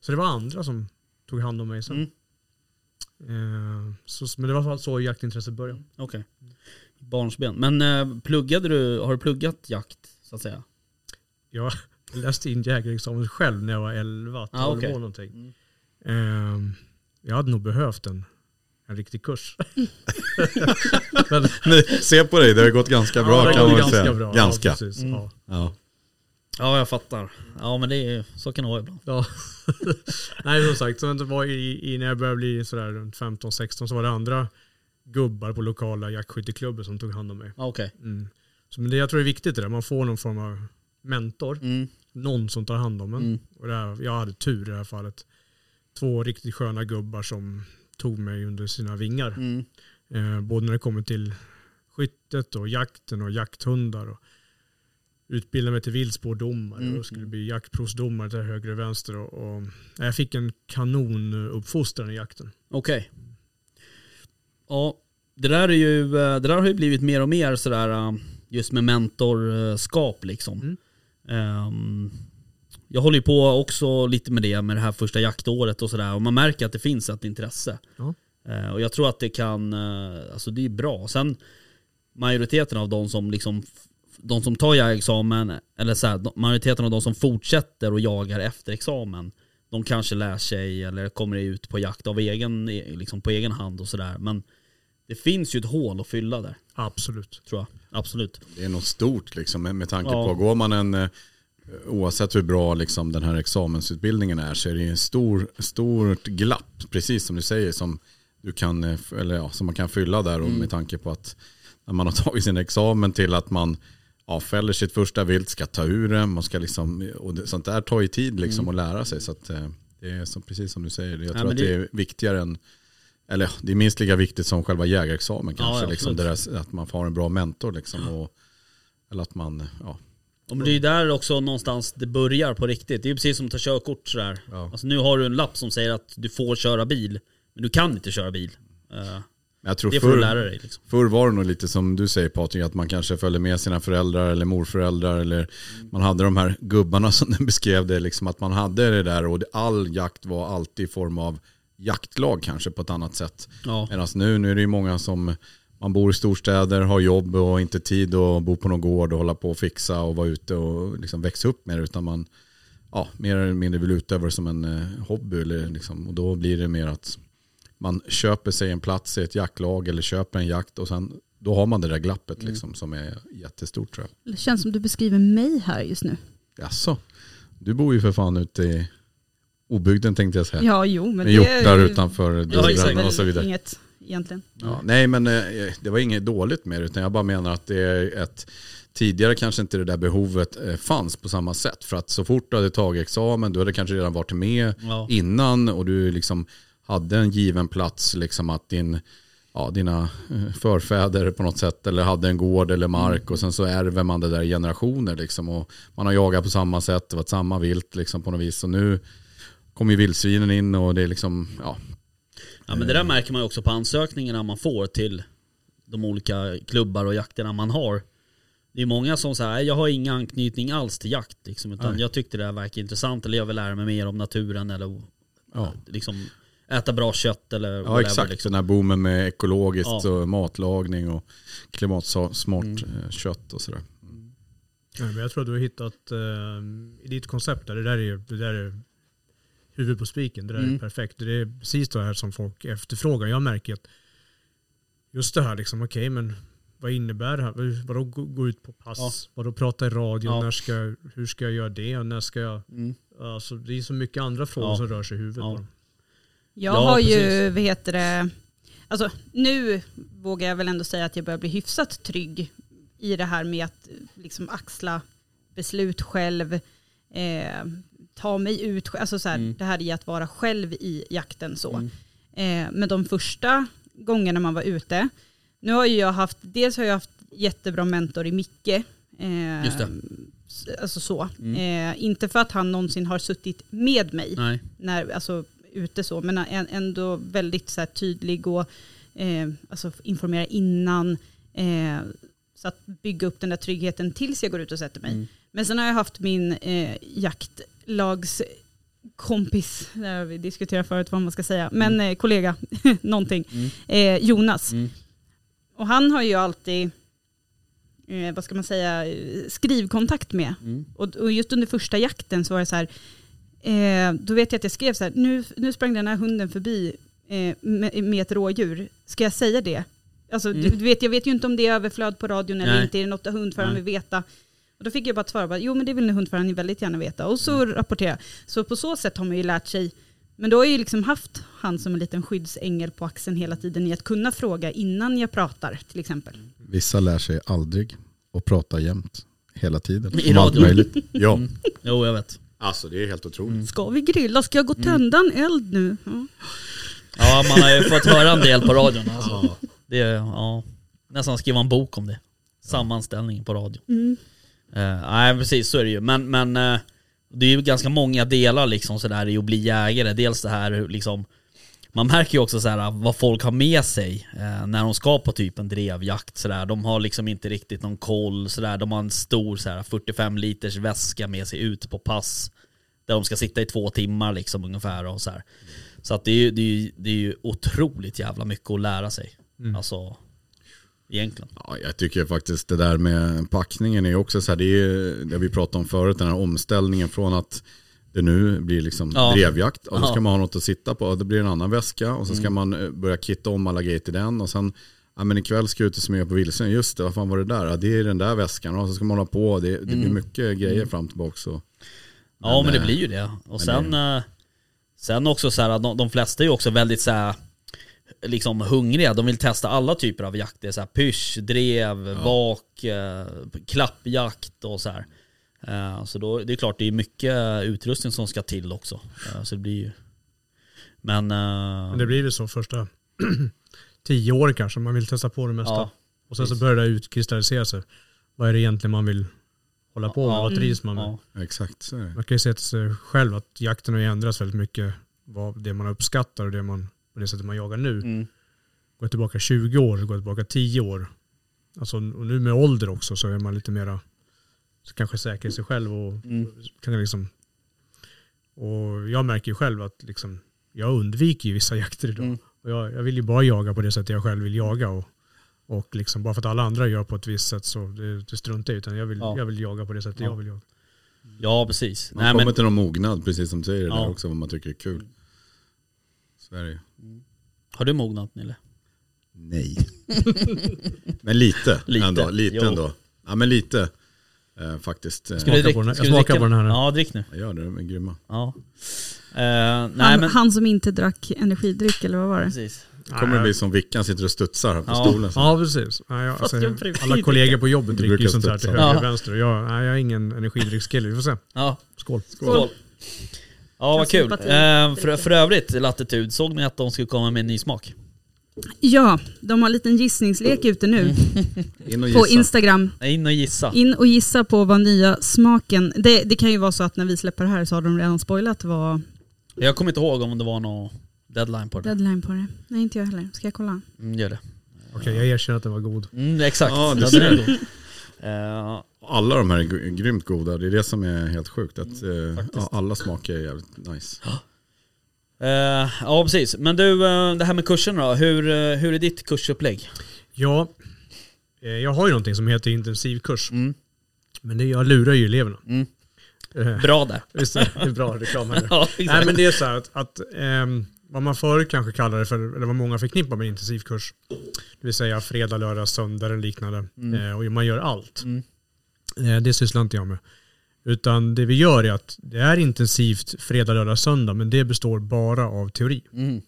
så det var andra som tog hand om mig sen. Mm. Eh, så, men det var så jaktintresset började. Okej. Barnsben. Men eh, pluggade du, har du pluggat jakt så att säga? Jag läste in jägarexamen själv när jag var 11, 12 Ah, okej. år någonting. Mm. Ehm, jag hade nog behövt en, en riktig kurs. men, Nej, se på dig, det har gått ganska bra ja, det kan man ganska säga. bra. Ganska. Ja, precis. Mm. Ja. Ja. Ja, jag fattar. Ja, men det är, så kan det vara ibland. Ja. Nej som sagt, så det var i, i, när jag började bli sådär runt 15-16 så var det andra gubbar på lokala jaktskytteklubbar som tog hand om mig. Okej. Mm. Så, men det jag tror är viktigt är det, man får någon form av mentor. Mm. Någon som tar hand om en. Mm. Och här, jag hade tur i det här fallet. Två riktigt sköna gubbar som tog mig under sina vingar. Mm. Eh, både när det kommer till skyttet och jakten och jakthundar. Och utbildade mig till viltspårdomare Mm. och skulle bli jaktprovsdomare till höger och vänster. Och, och, jag fick en kanonuppfostran i jakten. Okej. Ja, det där, är ju, eh, det där har ju blivit mer och mer sådär eh, just med mentorskap liksom. Mm. Ehm, jag håller ju på också lite med det med det här första jaktåret och sådär och man märker att det finns ett intresse. Ja. Eh, och jag tror att det kan, eh, alltså det är bra. Sen majoriteten av de som liksom de som tar jägarexamen, eller så här, majoriteten av de som fortsätter och jagar efter examen, de kanske lär sig eller kommer ut på jakt av egen, liksom på egen hand och sådär. Men det finns ju ett hål att fylla där, Absolut. tror jag. Absolut. Det är något stort liksom med, tanke Ja. på, går man en, eh, oavsett hur bra liksom den här examensutbildningen är så är det en stor, stort glapp, precis som du säger, som, du kan, eh, eller ja, som man kan fylla där och Mm. med tanke på att när man har tagit sin examen till att man ja, fäller sitt första vilt, ska ta ur det, man ska liksom, och det, sånt där tar ju tid liksom att lära sig. Så att, eh, det är som, precis som du säger, jag tror Mm. men att det- det är viktigare än eller det är minst lika viktigt som själva jägarexamen kanske. ja, liksom, där, att man får en bra mentor. Liksom, och, eller att man, ja. Men det är ju där också någonstans det börjar på riktigt. Det är ju precis som att ta körkort sådär. Ja. Alltså nu har du en lapp som säger att du får köra bil, men du kan inte köra bil. Eh, Jag tror det får du förr, lära dig liksom. förr var det nog lite som du säger Patrik, att man kanske följde med sina föräldrar eller morföräldrar. Eller man hade de här gubbarna som den beskrev det, liksom, att man hade det där och all jakt var alltid i form av jaktlag kanske på ett annat sätt. Ja. Medan nu, nu är det ju många som man bor i storstäder, har jobb och inte tid att bo på någon gård och hålla på och fixa och vara ute och liksom växa upp med det. Utan man ja, mer eller mindre vill utöva det som en eh, hobby. Eller liksom, och då blir det mer att man köper sig en plats i ett jaktlag eller köper en jakt och sen då har man det där glappet liksom, som är jättestort tror jag. Det känns som du beskriver mig här just nu. Jaså? Du bor ju för fan ute i obygden tänkte jag säga. Ja, jo, men med det är utanför Ja, exakt. och så vidare. inget egentligen. Ja, nej men eh, det var inget dåligt med det utan jag bara menar att det är ett Tidigare kanske inte det där behovet eh, fanns på samma sätt. För att så fort du hade tagit examen, du hade kanske redan varit med Ja. innan och du liksom hade en given plats, liksom att din, ja, dina eh, förfäder på något sätt eller hade en gård eller mark och sen så ärver man det där i generationer liksom. Och man har jagat på samma sätt, det var samma vilt liksom på något vis. Och nu kommer ju vildsvinen in och det är liksom, ja, Ja men det där märker man ju också på ansökningarna man får till de olika klubbar och jakterna man har. Det är många som säger jag har ingen anknytning alls till jakt liksom, utan Nej. jag tyckte det här verkar intressant eller jag vill lära mig mer om naturen eller ja. liksom äta bra kött eller Ja whatever, exakt, Liksom. den här boomen med ekologiskt Ja. och matlagning och klimatsmart Mm. eh, kött och sådär. Jag tror att du har hittat eh, i ditt koncept där, det där är, det där är huvudet på spiken. Det där Mm. är perfekt. Det är precis det här som folk efterfrågar. Jag märker att just det här liksom, okej men vad innebär det här? Vadå gå, ut på pass? Ja. Vadå prata i radio? Ja. När ska, hur ska jag göra det? Och när ska jag... Mm. Alltså, det är så mycket andra frågor Ja. som rör sig i huvudet Ja. Jag Ja, har ju, precis. vad heter det, alltså nu vågar jag väl ändå säga att jag börjar bli hyfsat trygg i det här med att liksom axla beslut själv. Eh, ta mig ut, alltså så här, Mm. det här i att vara själv i jakten så. Mm. Eh, men de första gångerna man var ute, nu har ju jag haft, dels har jag haft jättebra mentor i Micke. Eh, Just det. Alltså så. Mm. Eh, inte för att han någonsin har suttit med mig, Nej. när, alltså ute så, men ändå väldigt så här, tydlig och eh, alltså, informera innan. Eh, så att bygga upp den där tryggheten tills jag går ut och sätter mig. Mm. Men sen har jag haft min eh, jaktlagskompis, där har vi diskuterat förut vad man ska säga, men eh, kollega, någonting, Mm. eh, Jonas. Mm. Och han har ju alltid, eh, vad ska man säga, skrivkontakt med. Mm. Och, och just under första jakten så var det så här, eh, då vet jag att jag skrev så här, nu, nu sprang den här hunden förbi eh, med, med ett rådjur, ska jag säga det? Alltså, Mm. du, du vet, jag vet ju inte om det är överflöd på radion eller Nej. inte, är det något hundföraren vill veta? Och då fick jag bara ett svar, bara, jo men det vill nog hundföraren väldigt gärna veta. Och så Mm. rapporterar jag. Så på så sätt har man ju lärt sig, men då har jag ju liksom haft han som en liten skyddsängel på axeln hela tiden i att kunna fråga innan jag pratar till exempel. Vissa lär sig aldrig och pratar jämt. Hela tiden. I radio. möjligt. Ja. Mm. Jo, jag vet. Alltså det är helt otroligt. Ska vi grilla? Ska jag gå och tända en eld nu? Ja. Ja, man har ju fått höra en del på radion. Alltså. Det är, ja, nästan skriva en bok om det. Sammanställning på radio. Mm. Eh, nej precis, så är det ju. Men, men eh, det är ju ganska många delar liksom sådär i att bli jägare. Dels det här liksom man märker ju också så här vad folk har med sig eh, när de ska på typ en drevjakt sådär. De har liksom inte riktigt någon koll sådär. De har en stor så här 45 liters väska med sig ut på pass. Där de ska sitta i två timmar liksom ungefär och så här. Så att det är ju, det är ju, det är ju otroligt jävla mycket att lära sig. Mm. Alltså, egentligen. Ja, jag tycker faktiskt det där med packningen är också så här, det är det vi pratade om förut, den här omställningen från att det nu blir liksom Ja. drevjakt och då ska man ha något att sitta på, det blir en annan väska och så ska Mm. man eh, börja kitta om alla grejer till den och sen Ja men ikväll ska jag ut och smyga på vildsvin, just det, vad fan var det där? Ja, det är den där väskan och så ska man hålla på, det, det blir Mm. mycket grejer fram och tillbaka. Så. Ja men, Men, det eh, blir ju det. Och sen, eh, sen också så här att de, de flesta är ju också väldigt så här, liksom hungriga. De vill testa alla typer av jakt. Det är så här pysch, drev, vak, eh, klappjakt och så här. Eh, så då, det är klart det är mycket utrustning som ska till också. Eh, så det blir ju... Men... Men det blir väl så första tio år kanske, man vill testa på det mesta. ja, och sen så börjar det utkristallisera sig. Vad är det egentligen man vill hålla på med? Ja. Vad trivs man med? ja, Exakt så. Man kan ju se till sig själv att jakten har ju ändrats väldigt mycket. Vad det man uppskattar och det, man, och det sättet man jagar nu. mm, Går tillbaka 20 år, går tillbaka 10 år. Alltså, och nu med ålder också så är man lite mera så kanske säker i sig själv och mm, kan liksom och jag märker ju själv att liksom, jag undviker ju vissa jakter idag. Mm. Och jag, jag vill ju bara jaga på det sättet jag själv vill jaga. Och, och liksom, bara för att alla andra gör på ett visst sätt så det, det struntar jag i. Utan jag vill, Ja. jag vill jaga på det sättet Ja. jag vill jaga. ja precis. Man Nej, kommer men, till någon mognad, precis som du säger det Ja. där också, vad man tycker är kul. Så är det ju. har du mognat Nille? Nej. men lite, Lite, ändå. Lite jo. ändå. Ja men lite. Eh, faktiskt. Ska du Smaka drick- på den här- ska jag du smakar på den här. Ja, drick nu. Jag gör det, de är grymma. Ja. Eh, nej Han, men... han som inte drack energidryck eller vad var det? Precis. kommer det bli som Vickan sitter och studsar här på Ja. stolen. Så. Ja precis. Ja, jag, alltså, alla kollegor på jobbet dricker ju sånt här till höger Ja. och vänster. Jag, nej, jag är ingen energidryckskille. Vi får se. Ja, Skål. skål. Ja vad kul. sympati Eh, för, för övrigt, Latitud, såg ni att de skulle komma med en ny smak? Ja, de har en liten gissningslek ute nu In och på. Instagram. In och gissa. In och gissa på vad nya smaken, det, det kan ju vara så att när vi släpper det här så har de redan spoilat vad Jag kommer inte ihåg om det var någon deadline på det. deadline på det. Nej inte jag heller, ska jag kolla? Mm, gör det. Okej, jag erkänner att den var god. Mm, exakt. Ja, det Den är god. Eh, Alla de här är gr- grymt goda, det är det som är helt sjukt. Att, eh, faktiskt. ja, alla smaker är jävligt nice. eh, ja precis. Men du, eh, det här med kurserna då. Hur, eh, hur är ditt kursupplägg? Ja, eh, jag har ju någonting som heter intensivkurs. Mm. Men det, jag lurar ju eleverna. Mm. Eh, Bra där. Visst är det bra reklam här nu. ja, Nej men det är så här att, att ehm, vad man förut kanske kallade det för, eller vad många förknippar med intensivkurs, det vill säga fredag, lördag, söndag eller liknande. Mm. Eh, och man gör allt. Mm. Eh, det sysslar inte jag med. Utan det vi gör är att det är intensivt fredag, lördag, söndag, men det består bara av teori. Mm.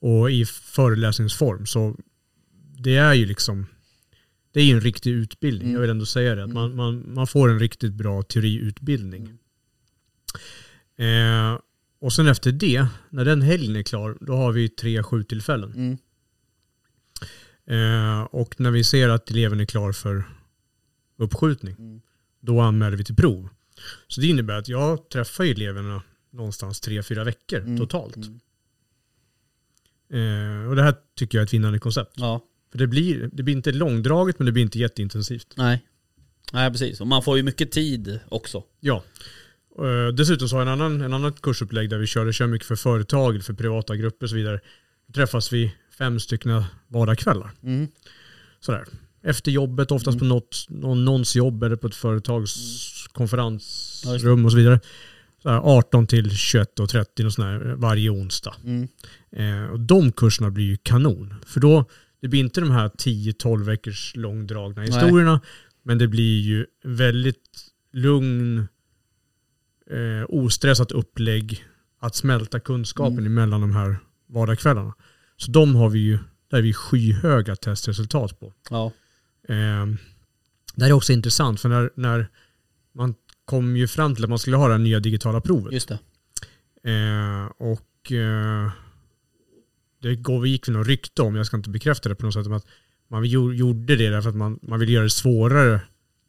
Och i föreläsningsform. Så det är ju liksom, det är ju en riktig utbildning. Mm. Jag vill ändå säga det. Att man, man, man får en riktigt bra teoriutbildning. Eh, och sen efter det, när den helgen är klar, då har vi tre skjuttillfällen. Mm. Eh, och när vi ser att eleven är klar för uppskjutning, Mm. då anmäler vi till prov. Så det innebär att jag träffar eleverna någonstans tre, fyra veckor Mm. totalt. Mm. Eh, och det här tycker jag är ett vinnande koncept. Ja, För det blir, det blir inte långdraget men det blir inte jätteintensivt. nej. Nej precis, och man får ju mycket tid också. Ja. Eh, dessutom så har jag en annan, en annan kursupplägg där vi kör, det kör mycket för företag, för privata grupper och så vidare. Då träffas vi fem stycken vardagskvällar. Mm. Sådär. Efter jobbet, oftast på något, någon, någons jobb eller på ett företags just konferensrum och så vidare. Sådär 18 till 21 och 30 och sådär, varje onsdag. Mm. Eh, och de kurserna blir ju kanon. För då, det blir inte de här 10-12 veckors långdragna historierna. Men det blir ju väldigt lugn, eh, ostressat upplägg att smälta kunskapen Mm. emellan de här vardagskvällarna. Så de har vi ju, där är vi skyhöga testresultat på. Ja. Eh, det här är också intressant för när, när man kom ju fram till att man skulle ha det här nya digitala provet. Just det. Eh, och eh, det går, gick väl något rykte om, jag ska inte bekräfta det på något sätt, om att man gjo- gjorde det därför att man, man ville göra det svårare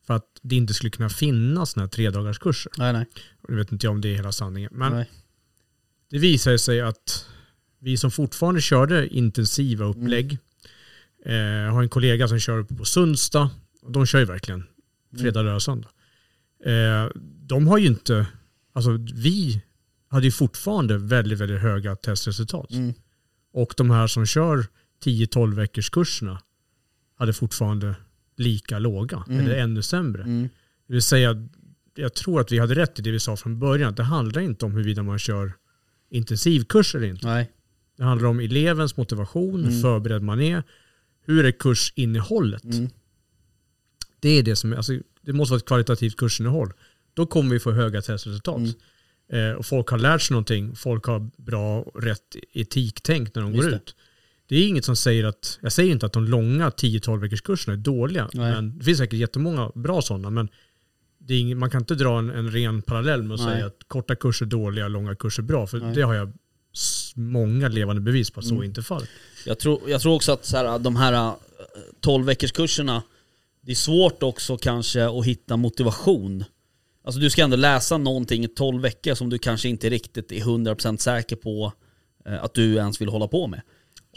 för att det inte skulle kunna finnas sådana här tredagarskurser. Nej nej. Det vet inte jag om det är hela sanningen. Men nej. det visade sig att vi som fortfarande körde intensiva upplägg, eh, jag har en kollega som kör uppe på Sundsta, de kör ju verkligen fredag, lördag, söndag. Eh, de har ju inte, alltså vi hade ju fortfarande väldigt, väldigt höga testresultat. Mm. Och de här som kör 10-12 veckors kurserna hade fortfarande lika låga, Mm. eller ännu sämre. Mm. Det vill säga, jag tror att vi hade rätt i det vi sa från början. att Det handlar inte om huruvida man kör intensivkurs eller inte. Nej. Det handlar om elevens motivation, hur Mm. förberedd man är. Hur är kursinnehållet? Mm. Det är det som är, alltså, det måste vara ett kvalitativt kursinnehåll. Då kommer vi få höga testresultat. Mm. Eh, och folk har lärt sig någonting, folk har bra och rätt etiktänk när de Just går det. ut. Det är inget som säger att, jag säger inte att de långa 10-12 veckors kurserna är dåliga. Nej. Men det finns säkert jättemånga bra sådana. Men det är ing, man kan inte dra en, en ren parallell med att Nej. säga att korta kurser är dåliga, långa kurser är bra. För Nej. det har jag många levande bevis på att så Mm. inte är fallet. Jag tror, jag tror också att så här, de här äh, 12 veckors kurserna det är svårt också kanske att hitta motivation. Alltså du ska ändå läsa någonting i 12 veckor som du kanske inte riktigt är 100% säker på eh, att du ens vill hålla på med.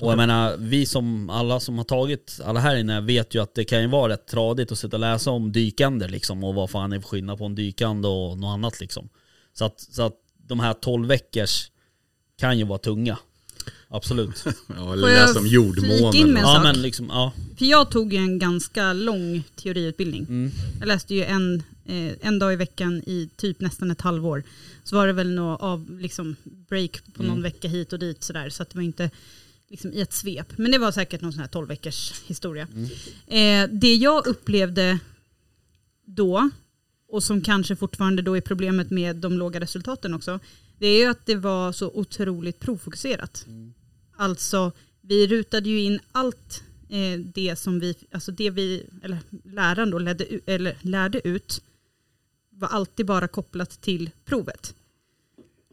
Och jag menar, vi som, alla som har tagit, alla här inne vet ju att det kan ju vara rätt tradigt att sitta och läsa om dykander liksom och vad fan är för skillnad på en dykande och något annat liksom. Så att, så att de här 12 veckors kan ju vara tunga. Absolut. Ja, eller Får jag läsa om flika jordmånen. in med en Ja sak? men liksom, ja. För jag tog ju en ganska lång teoriutbildning. Mm. Jag läste ju en, eh, en dag i veckan i typ nästan ett halvår. Så var det väl något av liksom break på någon Mm. vecka hit och dit sådär. Så att det var inte liksom i ett svep. Men det var säkert någon sån här 12 veckors historia. Eh, det jag upplevde då, och som kanske fortfarande då är problemet med de låga resultaten också, det är ju att det var så otroligt provfokuserat. Alltså, vi rutade ju in allt eh, det som vi, alltså det vi, eller läraren då ledde, eller lärde ut, var alltid bara kopplat till provet.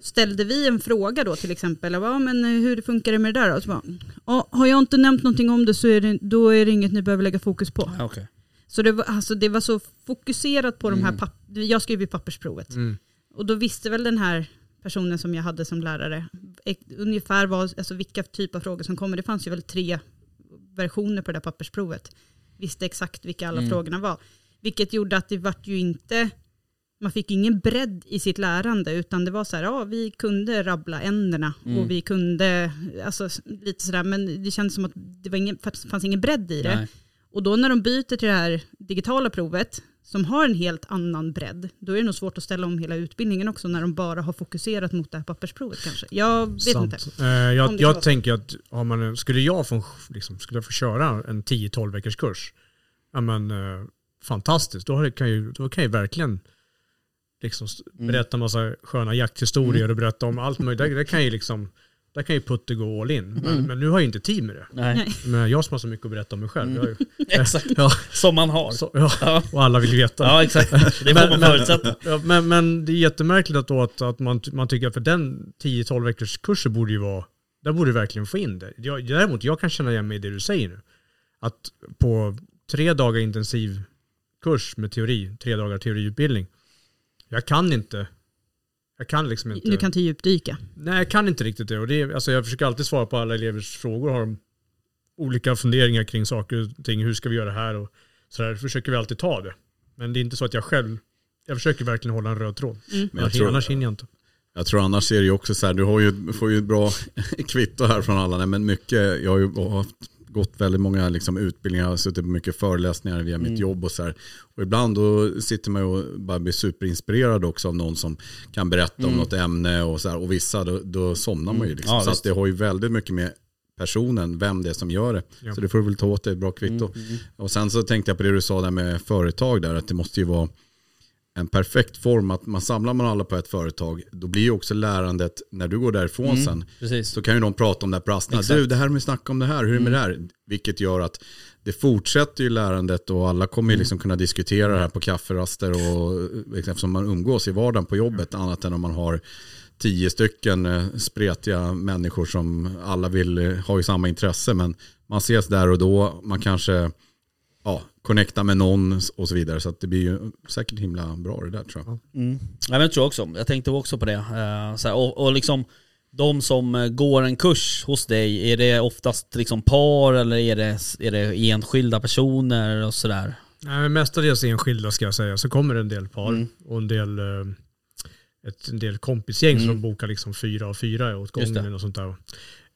Ställde vi en fråga då till exempel, ja, men hur funkar det med det där då? Så bara, ja, har jag inte nämnt någonting om det så är det, då är det inget ni behöver lägga fokus på. Okej. Så det var, alltså, det var så fokuserat på de här Mm. papp- jag skrev ju pappersprovet. Mm. Och då visste väl den här personen som jag hade som lärare ungefär vad, alltså vilka typ av frågor som kommer. Det fanns ju väl tre versioner på det där pappersprovet. Visste exakt vilka alla Mm. frågorna var. Vilket gjorde att det vart ju inte, man fick ingen bredd i sitt lärande utan det var så här, ja vi kunde rabbla änderna Mm. och vi kunde, alltså lite sådär, men det kändes som att det var ingen, fanns ingen bredd i det. Nej. Och då när de byter till det här digitala provet som har en helt annan bredd, då är det nog svårt att ställa om hela utbildningen också när de bara har fokuserat mot det här pappersprovet kanske. Jag vet Sant. inte. Eh, jag jag tänker att har man, skulle, jag få, liksom, skulle jag få köra en 10-12 veckors kurs, ja men eh, fantastiskt. Då, kan ju, då kan jag verkligen liksom, Mm. berätta en massa sköna jakthistorier och berätta om allt möjligt. Det, det kan ju liksom där kan ju Putte gå all in. Men, Mm. men nu har jag ju inte tid med det. Nej. Men jag som har så mycket att berätta om mig själv. Jag har ju, exakt. ja, Som man har. så, ja, Ja, och alla vill veta. ja exakt. Det får Men- man men- förutsätta. Ja, men, men det är jättemärkligt att, då att, att man, man tycker att för den 10-12 veckors kursen borde ju vara, där borde du verkligen få in det. Jag, däremot, jag kan känna igen mig i det du säger nu. Att på tre dagar intensiv kurs med teori, tre dagar teoriutbildning, jag kan inte, jag kan liksom inte. Du kan inte djupdyka. Nej, jag kan inte riktigt det. Och det är, alltså jag försöker alltid svara på alla elevers frågor. Har de olika funderingar kring saker och ting. Hur ska vi göra det här? Och så där försöker vi alltid ta det. Men det är inte så att jag själv, jag försöker verkligen hålla en röd tråd. Mm. Men jag Annars, tror- annars hinner jag inte. Jag tror annars är det ju också så här, du har ju, får ju ett bra kvitto här från alla, nej, men mycket, jag har ju haft, gått väldigt många liksom, utbildningar, jag har suttit på mycket föreläsningar via mitt Mm. jobb och så här. Och ibland då sitter man och bara blir superinspirerad också av någon som kan berätta om Mm. något ämne och så här. Och vissa, då, då somnar man ju Mm. liksom. Ja, så det har ju väldigt mycket med personen, vem det är som gör det. Ja. Så det får du väl ta åt dig, ett bra kvitto. Mm, mm. Och sen så tänkte jag på det du sa där med företag där, att det måste ju vara en perfekt form, att man samlar man alla på ett företag, då blir ju också lärandet, när du går därifrån Mm. sen, Precis. så kan ju de prata om det här på rasterna. Du, det här med snacka om det här, hur är det med det här? Vilket gör att det fortsätter ju lärandet och alla kommer ju liksom kunna diskutera det här på kafferaster och liksom, eftersom man umgås i vardagen på jobbet, annat än om man har tio stycken eh, spretiga människor som alla vill eh, ha ju samma intresse, men man ses där och då, man kanske ja, connecta med någon och så vidare. Så att det blir ju säkert himla bra det där tror jag. Mm. Ja, men jag tror också, jag tänkte också på det. Eh, så här, och, och liksom de som eh, går en kurs hos dig, är det oftast liksom par eller är det, är det enskilda personer och sådär? Nej, men mestadels enskilda ska jag säga. Så kommer det en del par Mm. och en del, eh, ett, en del kompisgäng Mm. som bokar liksom fyra och fyra åt gången och sånt där.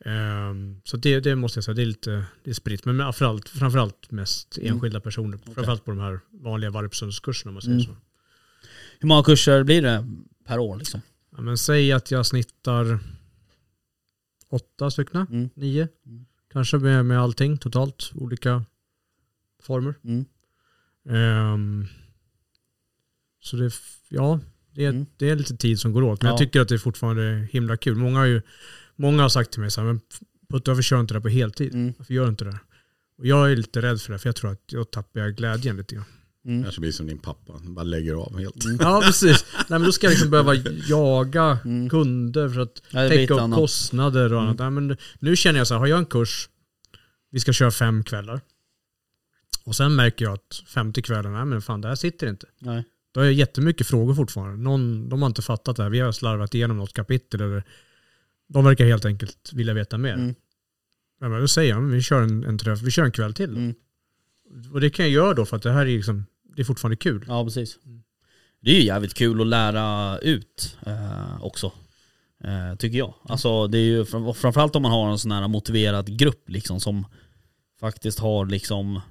Ehm, så det, det måste jag säga, det är lite det är spritt. Men framförallt, framförallt mest Mm. enskilda personer. Framförallt på de här vanliga varpsundskurserna om man säger Mm. så. Hur många kurser blir det per år liksom? Ja, men säg att jag snittar åtta stycken, Mm. nio. Mm. Kanske med, med allting totalt, olika former. Ehm, så det, ja, det är, det är lite tid som går åt. Men Ja. jag tycker att det är fortfarande himla kul. Många har, ju, många har sagt till mig så här, men Putte varför kör du inte det på heltid? Mm. Varför gör du inte det? Och jag är lite rädd för det, för jag tror att jag tappar glädjen lite grann. Mm. Kanske blir som din pappa, bara lägger av helt. Mm. Ja, precis. Nej, men då ska jag liksom behöva jaga Mm. kunder för att Ja, täcka upp annat. kostnader och annat. Nej, men nu känner jag så här, har jag en kurs, vi ska köra fem kvällar. Och sen märker jag att femte kvällen, nej men fan det här sitter inte. Nej. Då har jag jättemycket frågor fortfarande. Någon, de har inte fattat det här. Vi har slarvat igenom något kapitel. Eller, de verkar helt enkelt vilja veta mer. Mm. Ja, men då säger jag, vi kör en, en träff, vi kör en kväll till. Mm. Och det kan jag göra då för att det här är, liksom, det är fortfarande kul. Ja precis. Mm. Det är ju jävligt kul att lära ut eh, också. Eh, tycker jag. Alltså det är ju fram- framförallt om man har en sån här motiverad grupp liksom som faktiskt har liksom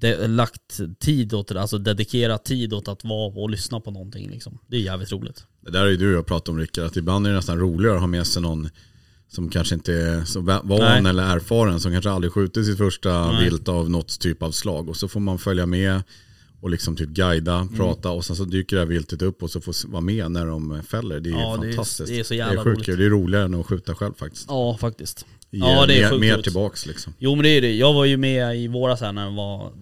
de, lagt tid åt det, alltså dedikerat tid åt att vara och lyssna på någonting liksom. Det är jävligt roligt. Det där är ju du och jag pratat om Rickard, att ibland är det nästan roligare att ha med sig någon som kanske inte är så va- van Nej. eller erfaren, som kanske aldrig skjutit sitt första Nej. vilt av något typ av slag. Och så får man följa med och liksom typ guida, Mm. prata och sen så dyker det här viltet upp och så får vara med när de fäller. Det är Ja, det är- fantastiskt. det är så det jävla är sjukt roligt. Det är roligare än att skjuta själv faktiskt. Ja faktiskt. Det Ja, det är mer, mer tillbaks liksom. Jo men det är det. Jag var ju med i våras här när det var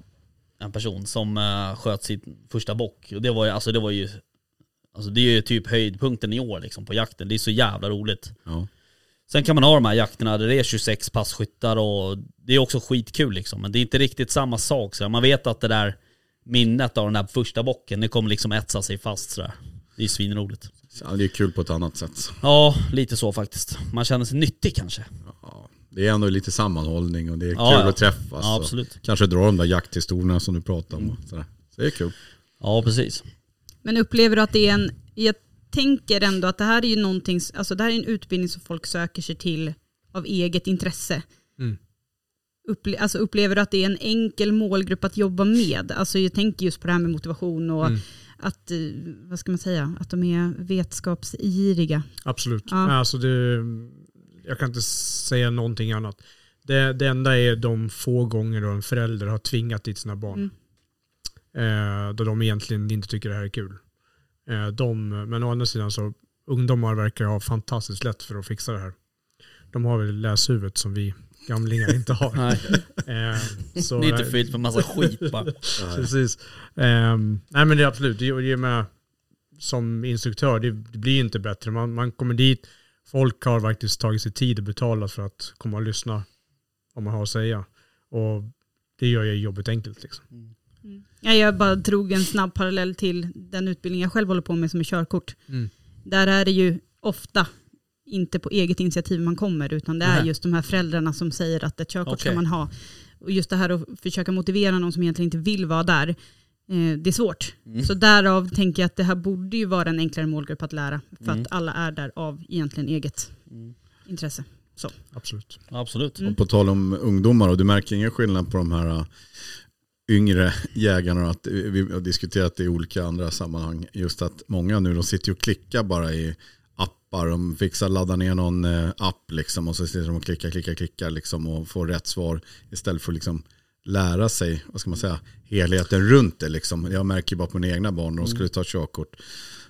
en person som uh, sköt sin första bock. Och det var ju, alltså det var ju, alltså det är ju typ höjdpunkten i år liksom på jakten. Det är så jävla roligt. Ja. Sen kan man ha de här jakterna där det är 26 passkyttar och det är också skitkul liksom. Men det är inte riktigt samma sak. Så man vet att det där minnet av den där första bocken, det kommer liksom etsa sig fast sådär. Det är svinroligt. Så Det är kul på ett annat sätt. Ja, lite så faktiskt. Man känner sig nyttig kanske. Ja. Det är ändå lite sammanhållning och det är Ja, kul ja. att träffas. Ja, absolut. Kanske dra de där jakthistorierna som du pratar om. Mm. Så det är kul. Ja, precis. Men upplever du att det är en, jag tänker ändå att det här är ju någonting, alltså det här är en utbildning som folk söker sig till av eget intresse. Mm. Upple, alltså upplever du att det är en enkel målgrupp att jobba med? Alltså jag tänker just på det här med motivation och Mm. att, eh, vad ska man säga, att de är vetskapsgiriga. Absolut. Ja. Alltså det, jag kan inte säga någonting annat. Det, det enda är de få gånger då en förälder har tvingat dit sina barn. Eh, då de egentligen inte tycker det här är kul. Eh, de, men å andra sidan så ungdomar verkar ha fantastiskt lätt för att fixa det här. De har väl läshuvudet som vi gamlingar inte har. Nej, Eh, så, det är inte fyllt med massa skit bara. Precis. Ehm, nej men det är absolut, det, det är med, som instruktör, det, det blir inte bättre. Man, man kommer dit, folk har faktiskt tagit sig tid och betalat för att komma och lyssna vad man har att säga. Och det gör ju jobbet enkelt. Liksom. Ja, jag bara drog en snabb parallell till den utbildning jag själv håller på med som är körkort. Mm. Där är det ju ofta inte på eget initiativ man kommer utan det är Nej. just de här föräldrarna som säger att ett körkort ska Okej. man ha. Och just det här att försöka motivera någon som egentligen inte vill vara där, det är svårt. Mm. Så därav tänker jag att det här borde ju vara en enklare målgrupp att lära för Mm. att alla är där av egentligen eget Mm. intresse. Absolut. Absolut. Mm. Och på tal om ungdomar, och du märker ingen skillnad på de här äh, yngre jägarna, att vi har diskuterat det i olika andra sammanhang, just att många nu de sitter och klickar bara i appar, de fixar ladda ner någon eh, app liksom och så sitter de och klickar, klickar, klickar liksom och får rätt svar istället för att liksom lära sig, vad ska man säga, helheten runt det liksom. Jag märker ju bara på mina egna barn när de skulle ta körkort.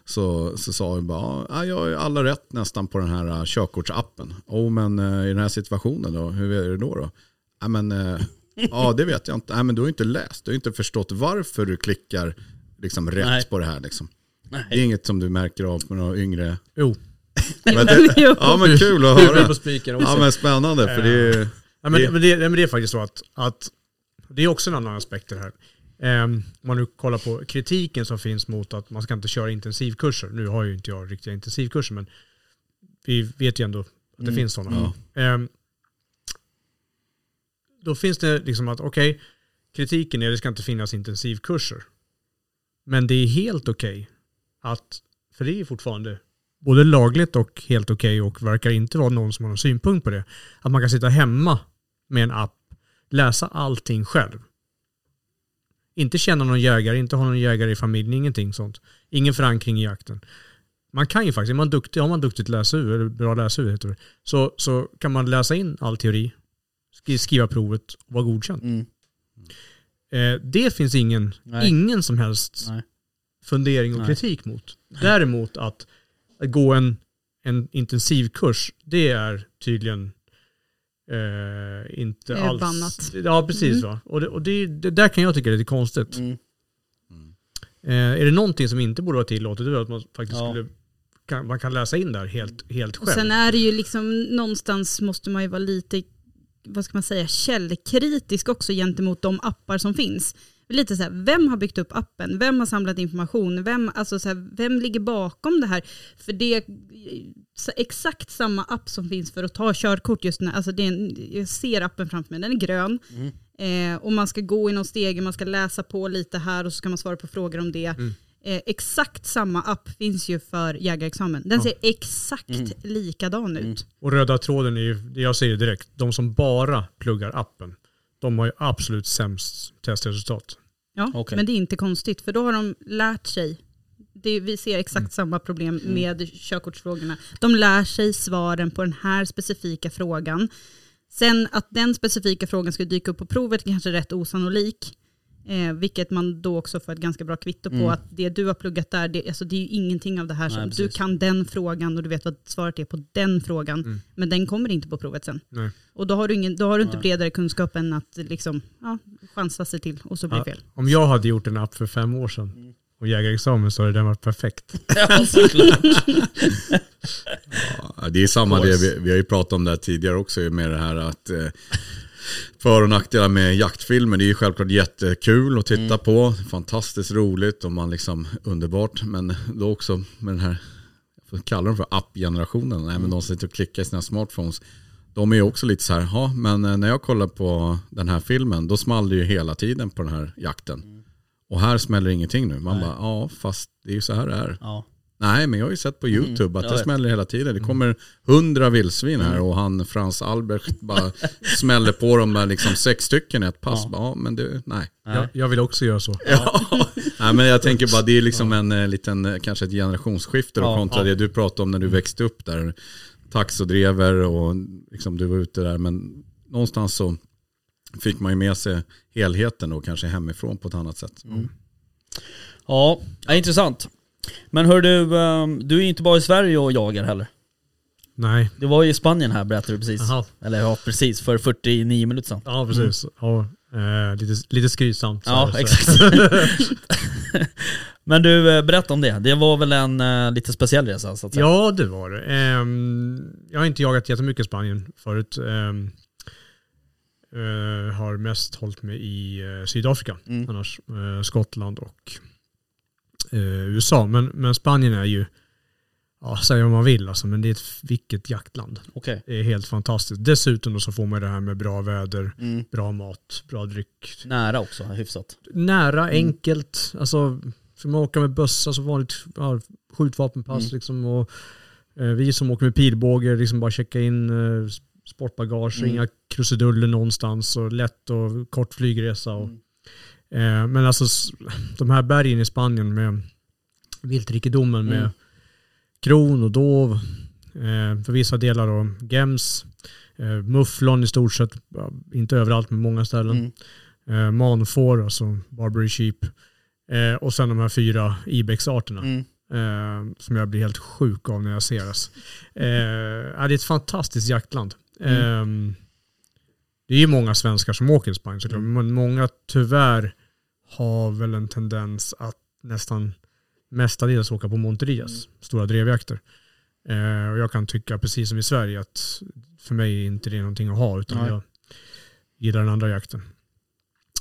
Så, så sa jag bara, ja, jag har ju alla rätt nästan på den här uh, körkortsappen. Oh, men uh, i den här situationen då, hur är det då? då? Ja, men, uh, ja, det vet jag inte. Nej, men du har inte läst, du har inte förstått varför du klickar liksom, rätt Nej. på det här. Liksom. Det är Nej. inget som du märker av med några yngre. Jo, Men det, ja, men kul att höra. Ja, men spännande, för det är Ja, men, men, det, men det är faktiskt så att, att det är också en annan aspekt det här. Ehm, om man nu kollar på kritiken som finns mot att man ska inte köra intensivkurser. Nu har ju inte jag riktiga intensivkurser men vi vet ju ändå att det Mm. finns sådana. Ja. Ehm, då finns det liksom att okej, kritiken är att det ska inte finnas intensivkurser. Men det är helt okej att, för det är fortfarande både lagligt och helt okej och verkar inte vara någon som har någon synpunkt på det. Att man kan sitta hemma med en app, läsa allting själv. Inte känna någon jägare, inte ha någon jägare i familjen, ingenting sånt. Ingen förankring i jakten. Man kan ju faktiskt, är man duktig, har man duktigt läshuvud, eller bra läshuvud heter det, så, så kan man läsa in all teori, skri- skriva provet och vara godkänd. Mm. Eh, det finns ingen, Nej. ingen som helst Nej. fundering och Nej. kritik mot. Däremot att, att gå en, en intensivkurs, det är tydligen eh, inte Det är alls... bannat. Ja, precis. Mm. Va? Och, det, och det, det där kan jag tycka är lite konstigt. Mm. Eh, är det någonting som inte borde vara tillåtet, det är att man faktiskt Ja. skulle, kan, man kan läsa in där helt, helt Och själv. sen är det ju liksom, någonstans måste man ju vara lite, vad ska man säga, källkritisk också gentemot de appar som finns. Lite så här, vem har byggt upp appen? Vem har samlat information? Vem, alltså så här, vem ligger bakom det här? För det exakt samma app som finns för att ta körkort just nu. Alltså det är en, jag ser appen framför mig, den är grön. Mm. Eh, och man ska gå i någon stege, man ska läsa på lite här och så ska man svara på frågor om det. Mm. Eh, exakt samma app finns ju för jägarexamen. Den Ja. ser exakt Mm. likadan ut. Mm. Och röda tråden är ju, jag säger det direkt, de som bara pluggar appen, de har ju absolut sämst testresultat. Ja, Okej. men det är inte konstigt för då har de lärt sig. Det, vi ser exakt Mm. samma problem Mm. med körkortsfrågorna. De lär sig svaren på den här specifika frågan. Sen att den specifika frågan ska dyka upp på provet är kanske rätt osannolik. Eh, vilket man då också får ett ganska bra kvitto på Mm. att det du har pluggat där, det, alltså det är ju ingenting av det här. Nej, som, du kan den frågan och du vet vad svaret är på den frågan. Mm. Men den kommer inte på provet sen. Nej. Och då har du, ingen, då har du inte bredare kunskap än att liksom, ja, chansa sig till och så blir det Ja. fel. Om jag hade gjort en app för fem år sedan Mm. Och jägarexamen så hade den varit perfekt. Ja, såklart. Ja, det är samma det, vi, vi har ju pratat om det här tidigare också med det här att eh, för och nackdelar med jaktfilmer. Det är ju självklart jättekul att titta Mm. på, fantastiskt roligt och man liksom underbart. Men då också med den här, jag får kalla dem för app-generationen, Mm. även de som sitter och klickar i sina smartphones. De är ju också lite så här, ja men eh, när jag kollar på den här filmen då small det ju hela tiden på den här jakten. Och här smäller ingenting nu. Man Nej. bara, ja fast det är ju så här det är. Ja. Nej, men jag har ju sett på Mm, YouTube att det smäller hela tiden. Det kommer hundra vildsvin här och han Frans Albert bara smäller på dem med liksom sex stycken i ett pass. Ja. Ja, ja men det, nej. Jag, jag vill också göra så. Ja. nej, men jag tänker bara det är liksom en eh, liten, eh, kanske ett generationsskifte då, Ja, kontra ja. det du pratade om när du växte upp där. Taxodrever och liksom du var ute där. Men någonstans så fick man ju med sig helheten och kanske hemifrån på ett annat sätt. Mm. Ja, ja, intressant. Men hör du, ehm, du är inte bara i Sverige och jagar heller. Nej. Du var ju i Spanien här berättade du precis. Jaha. Eller ja, precis, för 49 minuter sedan. Ja, precis. Ja, eh, lite, lite skrytsamt. Ja, här, exakt. Men du, eh, berätta om det. Det var väl en eh, lite speciell resa så att säga? Ja, det var det. Ehm, jag har inte jagat jättemycket i Spanien förut. Ehm, eh, har mest hållit mig i eh, Sydafrika Mm. annars. Eh, Skottland och USA. Men, men Spanien är ju, ja, säga vad man vill alltså, men det är ett vilket jaktland. Okej. Det är helt fantastiskt. Dessutom så får man det här med bra väder, Mm. bra mat, bra dryck. Nära också, hyfsat. Nära, Mm. enkelt. Alltså, ska man åka med bössa så vanligt ja, skjutvapenpass Mm. liksom. Och, vi som åker med pilbåge, liksom bara checka in sportbagage, Mm. inga krusiduller någonstans och lätt och kort flygresa. Och, Mm. eh, men alltså de här bergen i Spanien med viltrikedomen med Mm. kron och dov, eh, för vissa delar då gems, eh, mufflon i stort sett, inte överallt men många ställen Mm. eh, manfår, alltså Barbary Sheep. Eh, och sen de här fyra ibex-arterna Mm. eh, som jag blir helt sjuk av när jag ser. Alltså. Eh, det är ett fantastiskt jaktland. Eh, det är ju många svenskar som åker i Spanien såklart, men många tyvärr har väl en tendens att nästan mestadels åka på Monterias, stora drevjakter. Eh, och jag kan tycka, precis som i Sverige, att för mig är inte det någonting att ha, utan Nej. jag gillar den andra jakten.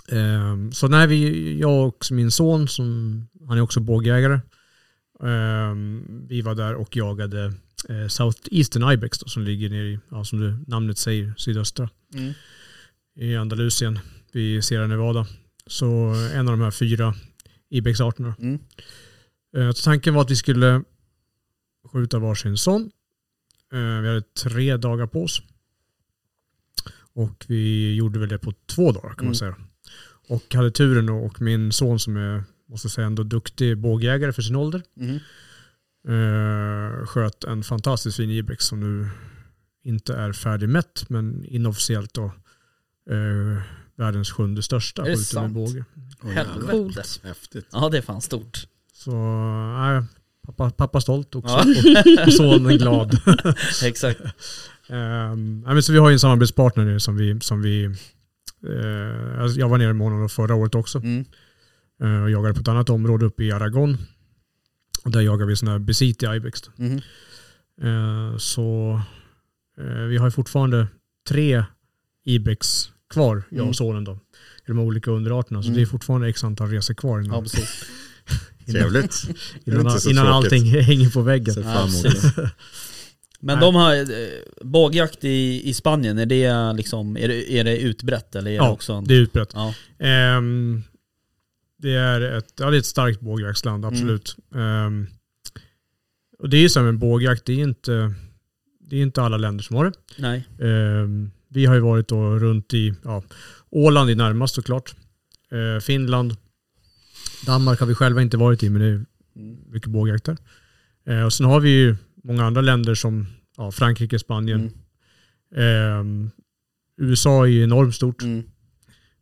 Ehm, så när vi, jag och min son, som, han är också bågjägare, ehm, vi var där och jagade eh, Southeastern Ibex då, som ligger nere i, ja, som du, namnet säger, sydöstra Mm. I Andalusien vid Sierra Nevada. Så en av de här fyra Ibex-arterna. Mm. Eh, Så tanken var att vi skulle skjuta varsin sån. Eh, Vi hade tre dagar på oss. Och vi gjorde väl det på två dagar kan Mm. man säga. Och hade turen och min son som är, måste säga ändå duktig bågjägare för sin ålder. Mm. Eh, sköt en fantastiskt fin Ibex som nu inte är färdigmätt men inofficiellt då eh, världens sjunde största Är det skjuten med sant? båge. Åh, Helvete. Coolt. Häftigt. Ja, det är fan stort. Så nej, pappa, pappa stolt också Ja. och sonen glad. Exakt. Um, nej, men så vi har ju en samarbetspartner nu som vi, som vi eh, alltså jag var nere med honom förra året också Mm. eh, och jagade på ett annat område uppe i Aragon. Och där jagar vi sådana här Besiti Ibex. då. Mm. Eh, så eh, vi har ju fortfarande tre Ibex kvar, jag Mm. och sonen då. I de olika underarterna. Så Mm. det är fortfarande x antal resor kvar Ja, innan, precis. innan, Trevligt. Det innan, innan allting hänger på väggen. Ja, det. Men Nej. de har, eh, bågjakt i, i Spanien, är det liksom, är det, är det utbrett eller är det Ja, också en... Det är utbrett. Ja. Ehm, det, är ett, ja, det är ett starkt bågjaktsland, absolut. Ehm, och det är ju så här med bågjakt, det är inte, det är inte alla länder som har det. Nej. Ehm, vi har ju varit då runt i ja, Åland är närmast såklart. Ehm, Finland. Danmark har vi själva inte varit i men det är mycket bågjakt där. Ehm, och sen har vi ju många andra länder som ja, Frankrike, Spanien. Mm. Ehm, USA är ju enormt stort. Mm.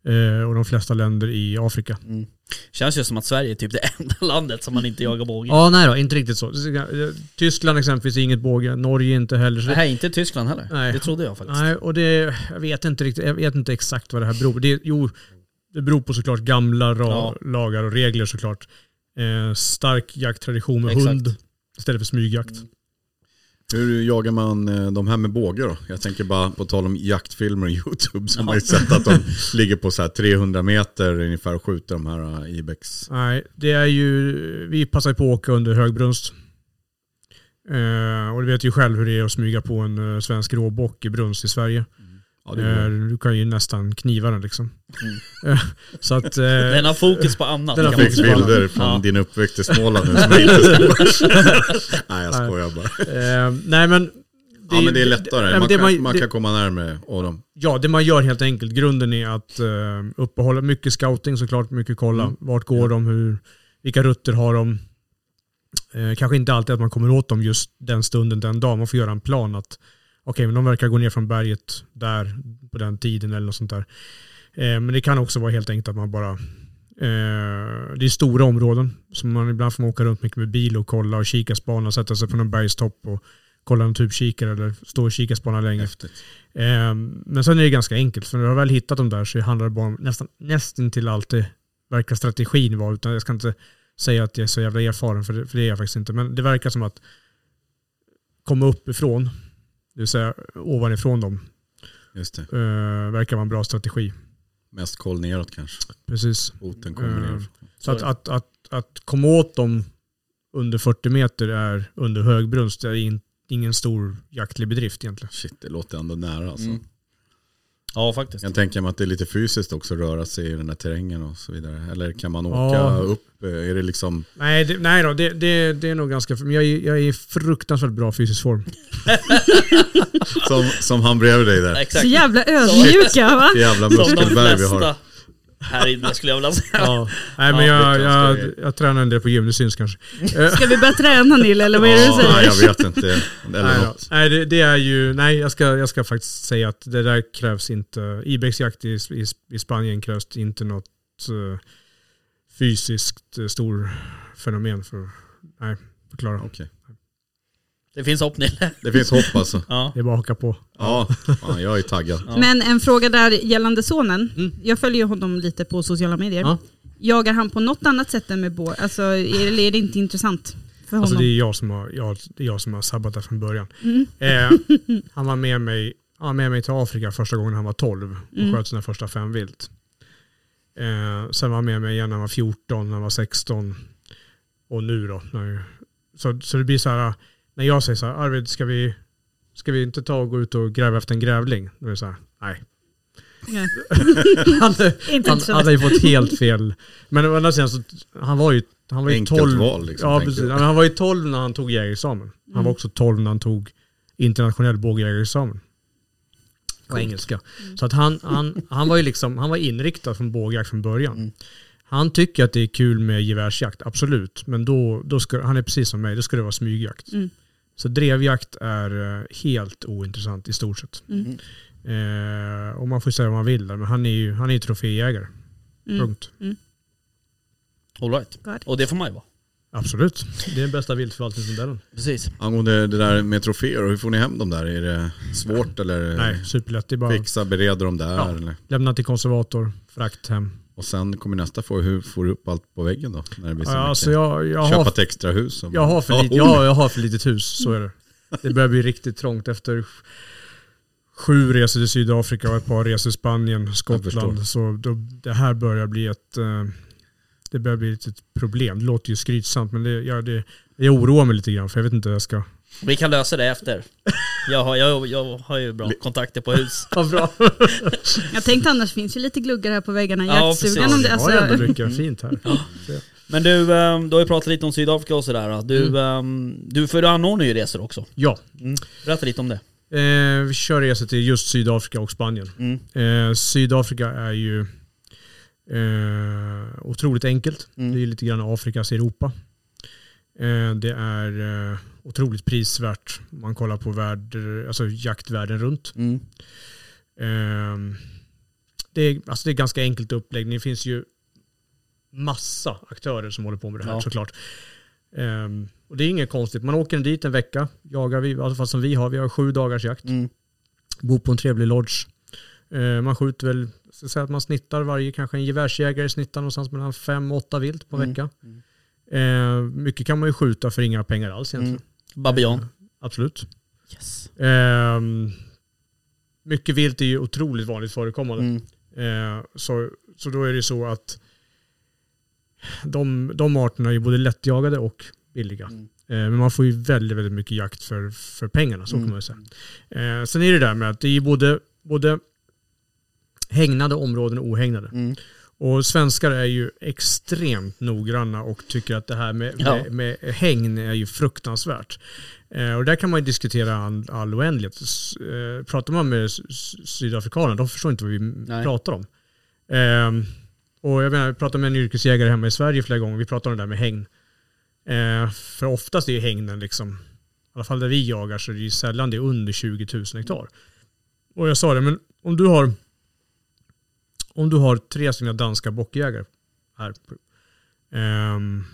Ehm, och de flesta länder i Afrika. Mm. Känns ju som att Sverige är typ det enda landet som man inte jagar båge. Ja, nej då, inte riktigt så. Tyskland exempelvis är inget båge, Norge inte heller. Så det, Nej, inte Tyskland heller. Nej. Det trodde jag faktiskt. nej, och det, jag vet inte riktigt, jag vet inte exakt vad det här beror på. Det, jo, det beror på såklart gamla Ja. lagar och regler såklart. Eh, stark jakttradition med Exakt. hund istället för smygjakt. Mm. Hur jagar man eh, de här med båge då? Jag tänker bara på tal om jaktfilmer och YouTube så har man ju Ja. sett att de ligger på så här 300 meter ungefär och skjuter de här eh, Ibex. Nej, det är ju, vi passar på att åka under högbrunst. Eh, och du vet ju själv hur det är att smyga på en eh, svensk råbock i brunst i Sverige. Ja, det Eh, du kan ju nästan kniva den liksom. Mm. Eh, så att... eh, Den har fokus på annat. Den har fick säga. bilder från Ja. din uppväxt i Småland nu som jag inte ska Nej jag skojar bara. eh, nej men... Ja men det är lättare, man, det kan, man- man det- kan komma närmare och dem. Ja, det man gör helt enkelt, grunden är att uh, uppehålla mycket scouting såklart, mycket kolla. Mm. Vart går de, hur, vilka rutter har de? Eh, kanske inte alltid att man kommer åt dem just den stunden, den dagen. Man får göra en plan att okej, men de verkar gå ner från berget där på den tiden eller något sånt där. Eh, men det kan också vara helt enkelt att man bara det är stora områden, så man ibland får man åka runt mycket med bil och kolla och kika spana, sätta sig på någon bergstopp och kolla en typkikare eller stå och kika spana länge. Eh, men sen är det ganska enkelt, för när du har väl hittat dem där så handlar det bara om nästan, nästan till alltid verkar strategin vara, utan jag ska inte säga att jag är så jävla erfaren, för det, för det är jag faktiskt inte. Men det verkar som att komma uppifrån, det vill säga ovanifrån dem, Just det. eh, verkar vara en bra strategi. Mest koll neråt kanske. Precis. Kommer ner. Så att, att, att, att komma åt dem under 40 meter är under högbrunst är in, ingen stor jaktlig bedrift egentligen. Shit, det låter ändå nära alltså. Mm. Ja faktiskt. Jag kan tänka mig att det är lite fysiskt också att röra sig i den där terrängen och så vidare. Eller kan man åka Ja. upp? Är det liksom... Nej, det, nej då, det, det, det är nog ganska... Men jag, är- jag är i fruktansvärt bra fysisk form. Som, som han bredvid dig där. Så Exakt. jävla ödmjuka va? Jävla muskelberg vi har. Här inne skulle jag vilja säga. Ja. Nej, men Ja, jag, det jag, ska jag, tränar en del på gym, det syns kanske. Ska vi börja träna Nille eller vad är det du Ja, säger? jag vet inte. Eller Nej, nej det, det är ju, nej jag ska, jag ska faktiskt säga att det där krävs inte, ibexjakt i, i, i Spanien krävs inte något eh, fysiskt eh, stor fenomen för nej, förklara. Okej. Det finns hopp Nille. Det finns hopp alltså. Ja. Det är bara att haka på. Ja, fan, jag är taggad. Ja. Men en fråga där gällande sonen. Mm. Jag följer honom lite på sociala medier. Ja. Jagar han på något annat sätt än med bår? Alltså är, är det inte intressant för honom? Alltså det är jag som har, jag, det är jag som har sabbat det från början. Mm. Eh, han var med mig, han var med mig till Afrika första gången han var 12 och Mm. sköt sina första fem vilt. Eh, sen var han med mig igen när han var 14, när han var 16 och nu då. Så, så det blir så här, när jag säger så här, Arvid ska vi, ska vi inte ta och gå ut och gräva efter en grävling? Då är det så här, nej. Nej. han, han, han hade ju fått helt fel. Men å andra sidan så, han var ju, han var ju Enkelt 12. val liksom. Ja, precis. men Han var ju 12 när han tog jägarexamen. Han Mm. var också 12 när han tog internationell bågjägarexamen. Och engelska. Så att han, han, han var ju liksom, han var inriktad från bågjakt från början. Mm. Han tycker att det är kul med gevärsjakt, absolut. Men då, då ska, han är precis som mig, då ska det vara smygjakt. Mm. Så drevjakt är eh, helt ointressant i stort sett. Mm. Eh, och man får säga vad man vill där, men han är ju han är ju troféjägare. Mm. Punkt. All right. Och det får man ju vara. Absolut. Det är den bästa viltförvaltningsmodellen. Precis. Angående det där med troféer, hur får ni hem dem där? Är det svårt eller Nej, superlätt. Det är bara fixa, bereda dem där? Ja. Eller? lämna till konservator, frakt hem. Och sen kommer nästa fråga, hur får du upp allt på väggen då? När det blir så Ja, alltså jag, jag, Köpa har, ett extra hus? jag, har för lite, oh. ja, jag har för litet hus, så är det. Det börjar bli riktigt trångt efter sju resor till Sydafrika och ett par resor till Spanien, Skottland. Så då, det här börjar bli ett eh, det börjar bli ett problem. Det låter ju skrytsamt men det, ja, det, jag oroar mig lite grann för jag vet inte hur jag ska... Vi kan lösa det efter. Jag har, jag, jag har ju bra kontakter på hus. Vad bra. Jag tänkte annars finns ju lite gluggar här på väggarna i Ja, jaktstugan. om det, alltså, var ändå mycket fint här. Men du, ehm, du har ju pratat lite om Sydafrika och sådär. Du, Mm. ehm, du, för du anordnar ju resor också. Ja, Mm. Berätta lite om det. eh, vi kör resor till just Sydafrika och Spanien. Mm. Eh, Sydafrika är ju eh, otroligt enkelt. Mm. Det är lite grann Afrikas Europa. Eh, det är eh, otroligt prisvärt om man kollar på värld, alltså jaktvärlden runt. Mm. Eh, det, är, alltså det är ganska enkelt uppläggning. Det finns ju massa aktörer som håller på med det här Ja. såklart. Eh, och det är inget konstigt. Man åker dit en vecka, jagar vi, i alla fall som vi har. Vi har sju dagars jakt. Mm. Bor på en trevlig lodge. Eh, man skjuter väl, säga att man snittar varje, kanske en gevärsjägare snittar någonstans mellan fem och åtta vilt på Mm. vecka. Eh, mycket kan man ju skjuta för inga pengar alls egentligen. Mm. Babian. Eh, absolut. Yes. Eh, mycket vilt är ju otroligt vanligt förekommande. Mm. Eh, så, så då är det så att de, de arterna är ju både lättjagade och billiga. Mm. Eh, men man får ju väldigt, väldigt mycket jakt för, för pengarna, så Mm. kan man ju säga. Eh, sen är det där med att det är ju både, både hägnade områden och ohägnade. Mm. Och svenskar är ju extremt noggranna och tycker att det här med, Ja. med, med hägn är ju fruktansvärt. Eh, och där kan man ju diskutera all, all oändlighet. Eh, pratar man med sydafrikaner, de förstår inte vad vi Nej. pratar om. Eh, och jag menar, jag pratade med en yrkesjägare hemma i Sverige flera gånger, vi pratade om det där med hägn. Eh, för oftast är ju hägnen liksom, i alla fall där vi jagar så är det ju sällan det är under 20 000 hektar. Och jag sa det, men om du har om du har tre stycken danska bockjägare här. Ehm,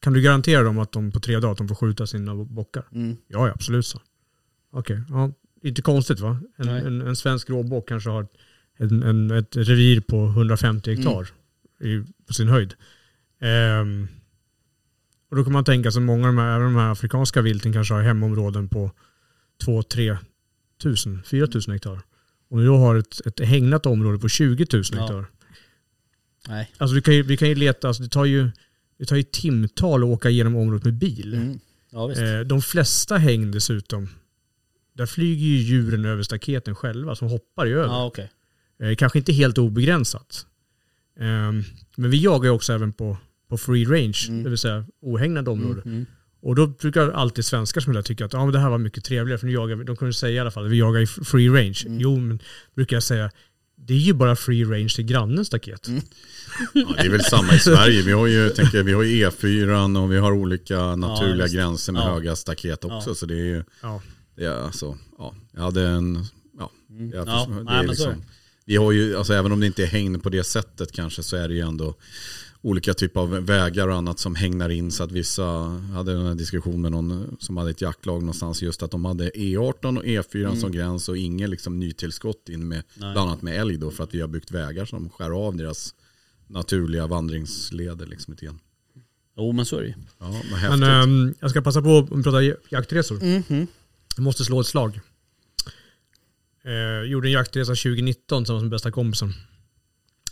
kan du garantera dem att de på tre dagar att de får skjuta sina bockar? Mm. Ja, ja absolut så. Okej, ja, inte konstigt va? En, en, en svensk råbock kanske har en, en, ett revir på 150 hektar i, på sin höjd. Ehm, och då kan man tänka sig många av de här, även de här afrikanska vilten kanske har hemområden på 2-3 tusen, 4 tusen hektar. Och då har ett, ett hägnat område på 20 000 Ja. hektar. Nej. Alltså du kan ju, vi kan ju leta, alltså det tar ju, det tar ju timtal att åka igenom området med bil. Mm. Ja visst. Eh, de flesta häng dessutom, där flyger ju djuren över staketen själva som hoppar ju över. Ja okej. Eh, kanske inte helt obegränsat. Ehm, men vi jagar ju också även på, på free range, Mm. det vill säga ohägnade områden. Mm. Och då brukar alltid svenskar som jag tycker att ah, men det här var mycket trevligare för nu jagar vi, de kunde säga i alla fall att vi jagar i free range. Mm. Jo men brukar jag säga, det är ju bara free range till grannens staket. Mm. Ja, det är väl samma i Sverige. Vi har ju, tänker, vi har ju E4 och vi har olika naturliga visst. gränser med Ja. höga staket också. Ja. Så det är ju, Ja. det är alltså, ja, jag hade en, ja, Mm. jag, Ja, det är liksom, vi har ju, alltså även om det inte är hägn på det sättet kanske så är det ju ändå olika typer av vägar och annat som hängnar in så att vissa hade en diskussion med någon som hade ett jaktlag någonstans just att de hade E18 och E4 som gräns och inget liksom nytillskott in med Nej. bland annat med älg då för att vi har byggt vägar som skär av deras naturliga vandringsleder liksom lite grann. Jo men så är det ju. Ja. Men ehm, jag ska passa på att prata jaktresor. Mhm. Jag måste slå ett slag. Eh, gjorde en jaktresa 2019 tillsammans med bästa kompisen.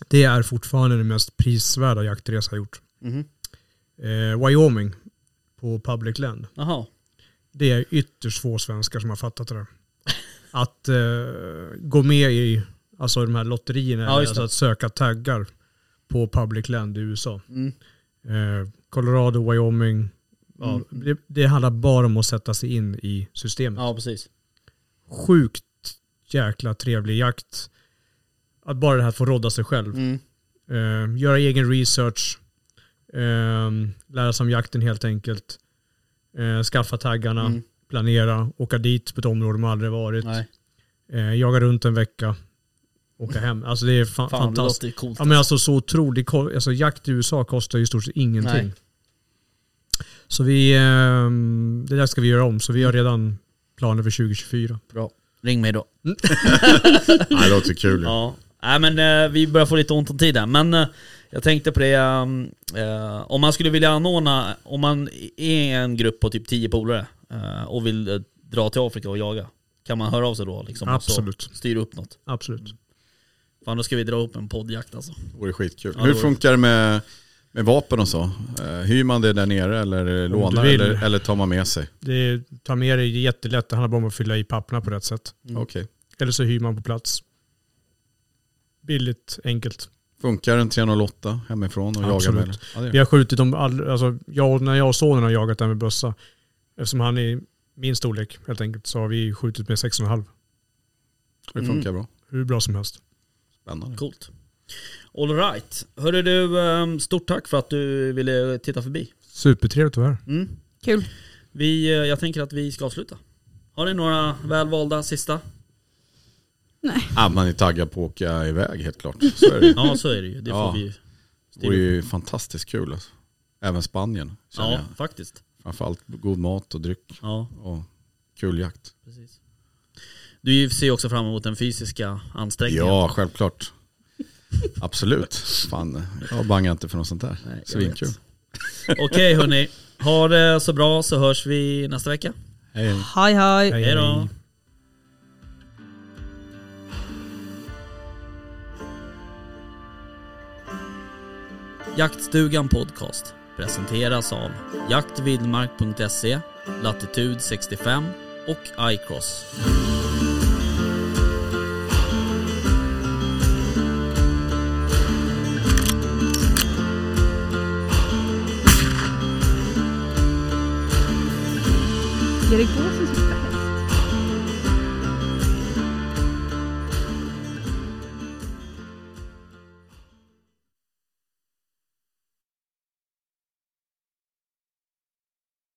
Det är fortfarande den mest prisvärda jaktresa jag gjort. Mhm. Eh, Wyoming på public land. Jaha. Det är ytterst få svenskar som har fattat det där. Att eh, gå med i alltså de här lotterierna, Ja, alltså att söka taggar på public land i USA. Mm. Eh, Colorado, Wyoming. Ja, Mm. det, det handlar bara om att sätta sig in i systemet. Ja precis. Sjukt jäkla trevlig jakt. Att bara det här att få rodda sig själv. Mm. Eh, göra egen research. Eh, lära sig om jakten helt enkelt. Eh, skaffa taggarna. Mm. Planera. Åka dit på ett område man aldrig varit. Nej. Eh, jaga runt en vecka. Åka hem. Alltså det är fa- Fan det fantastiskt. låter coolt. Ja men alltså så otroligt. Alltså jakt i USA kostar ju i stort sett ingenting. Nej. Så vi, eh, det där ska vi göra om. Så vi har redan planer för 2024. Bra. Ring mig då. Det låter kul. Ja. Nej men eh, vi börjar få lite ont om tid här. Men eh, jag tänkte på det, ehm, eh, om man skulle vilja anordna, om man är en grupp på typ 10 polare eh, och vill eh, dra till Afrika och jaga. Kan man höra av sig då? Liksom, och så Absolut. styra upp något. Absolut. Fan då ska vi dra upp en poddjakt alltså. Det vore skitkul. Ja, det Hur vore- funkar det med, med vapen och så? Eh, hyr man det där nere eller lånar eller, eller tar man med sig? Det tar med dig, det är jättelätt. Det handlar bara om att fylla i papperna på rätt sätt. Mm. Okej. Eller så hyr man på plats. Billigt, enkelt. Funkar en 308 hemifrån och Absolut. med? Ja, Vi har skjutit dem, all, alltså jag, när jag och sonen har jagat där med bössa, eftersom han är min storlek helt enkelt, så har vi skjutit med 6,5. det funkar bra. Hur bra som helst. Spännande. Coolt. All right. Hörru du, ehm, stort tack för att du ville titta förbi. Supertrevligt att vara här. Mm. Kul. Vi, eh, jag tänker att vi ska avsluta. Har ni några välvalda sista? Ja, man är taggad på att åka iväg helt klart. Så är det. Ja så är det ju. Det Ja. får vi Det vore ju fantastiskt kul. Alltså. Även Spanien Ja, jag. faktiskt. Framförallt god mat och dryck Ja, och kul jakt. precis. Du ser ju också fram emot den fysiska ansträngningen. Ja, självklart. Absolut. Fan, jag bangar inte för något sånt där. Nej, Svinkul. Okej hörni, ha det så bra så hörs vi nästa vecka. Hej, hej. Hej hej. Hej då. Jaktstugan Podcast presenteras av jaktvildmark.se, Latitude 65 och iCross. Är det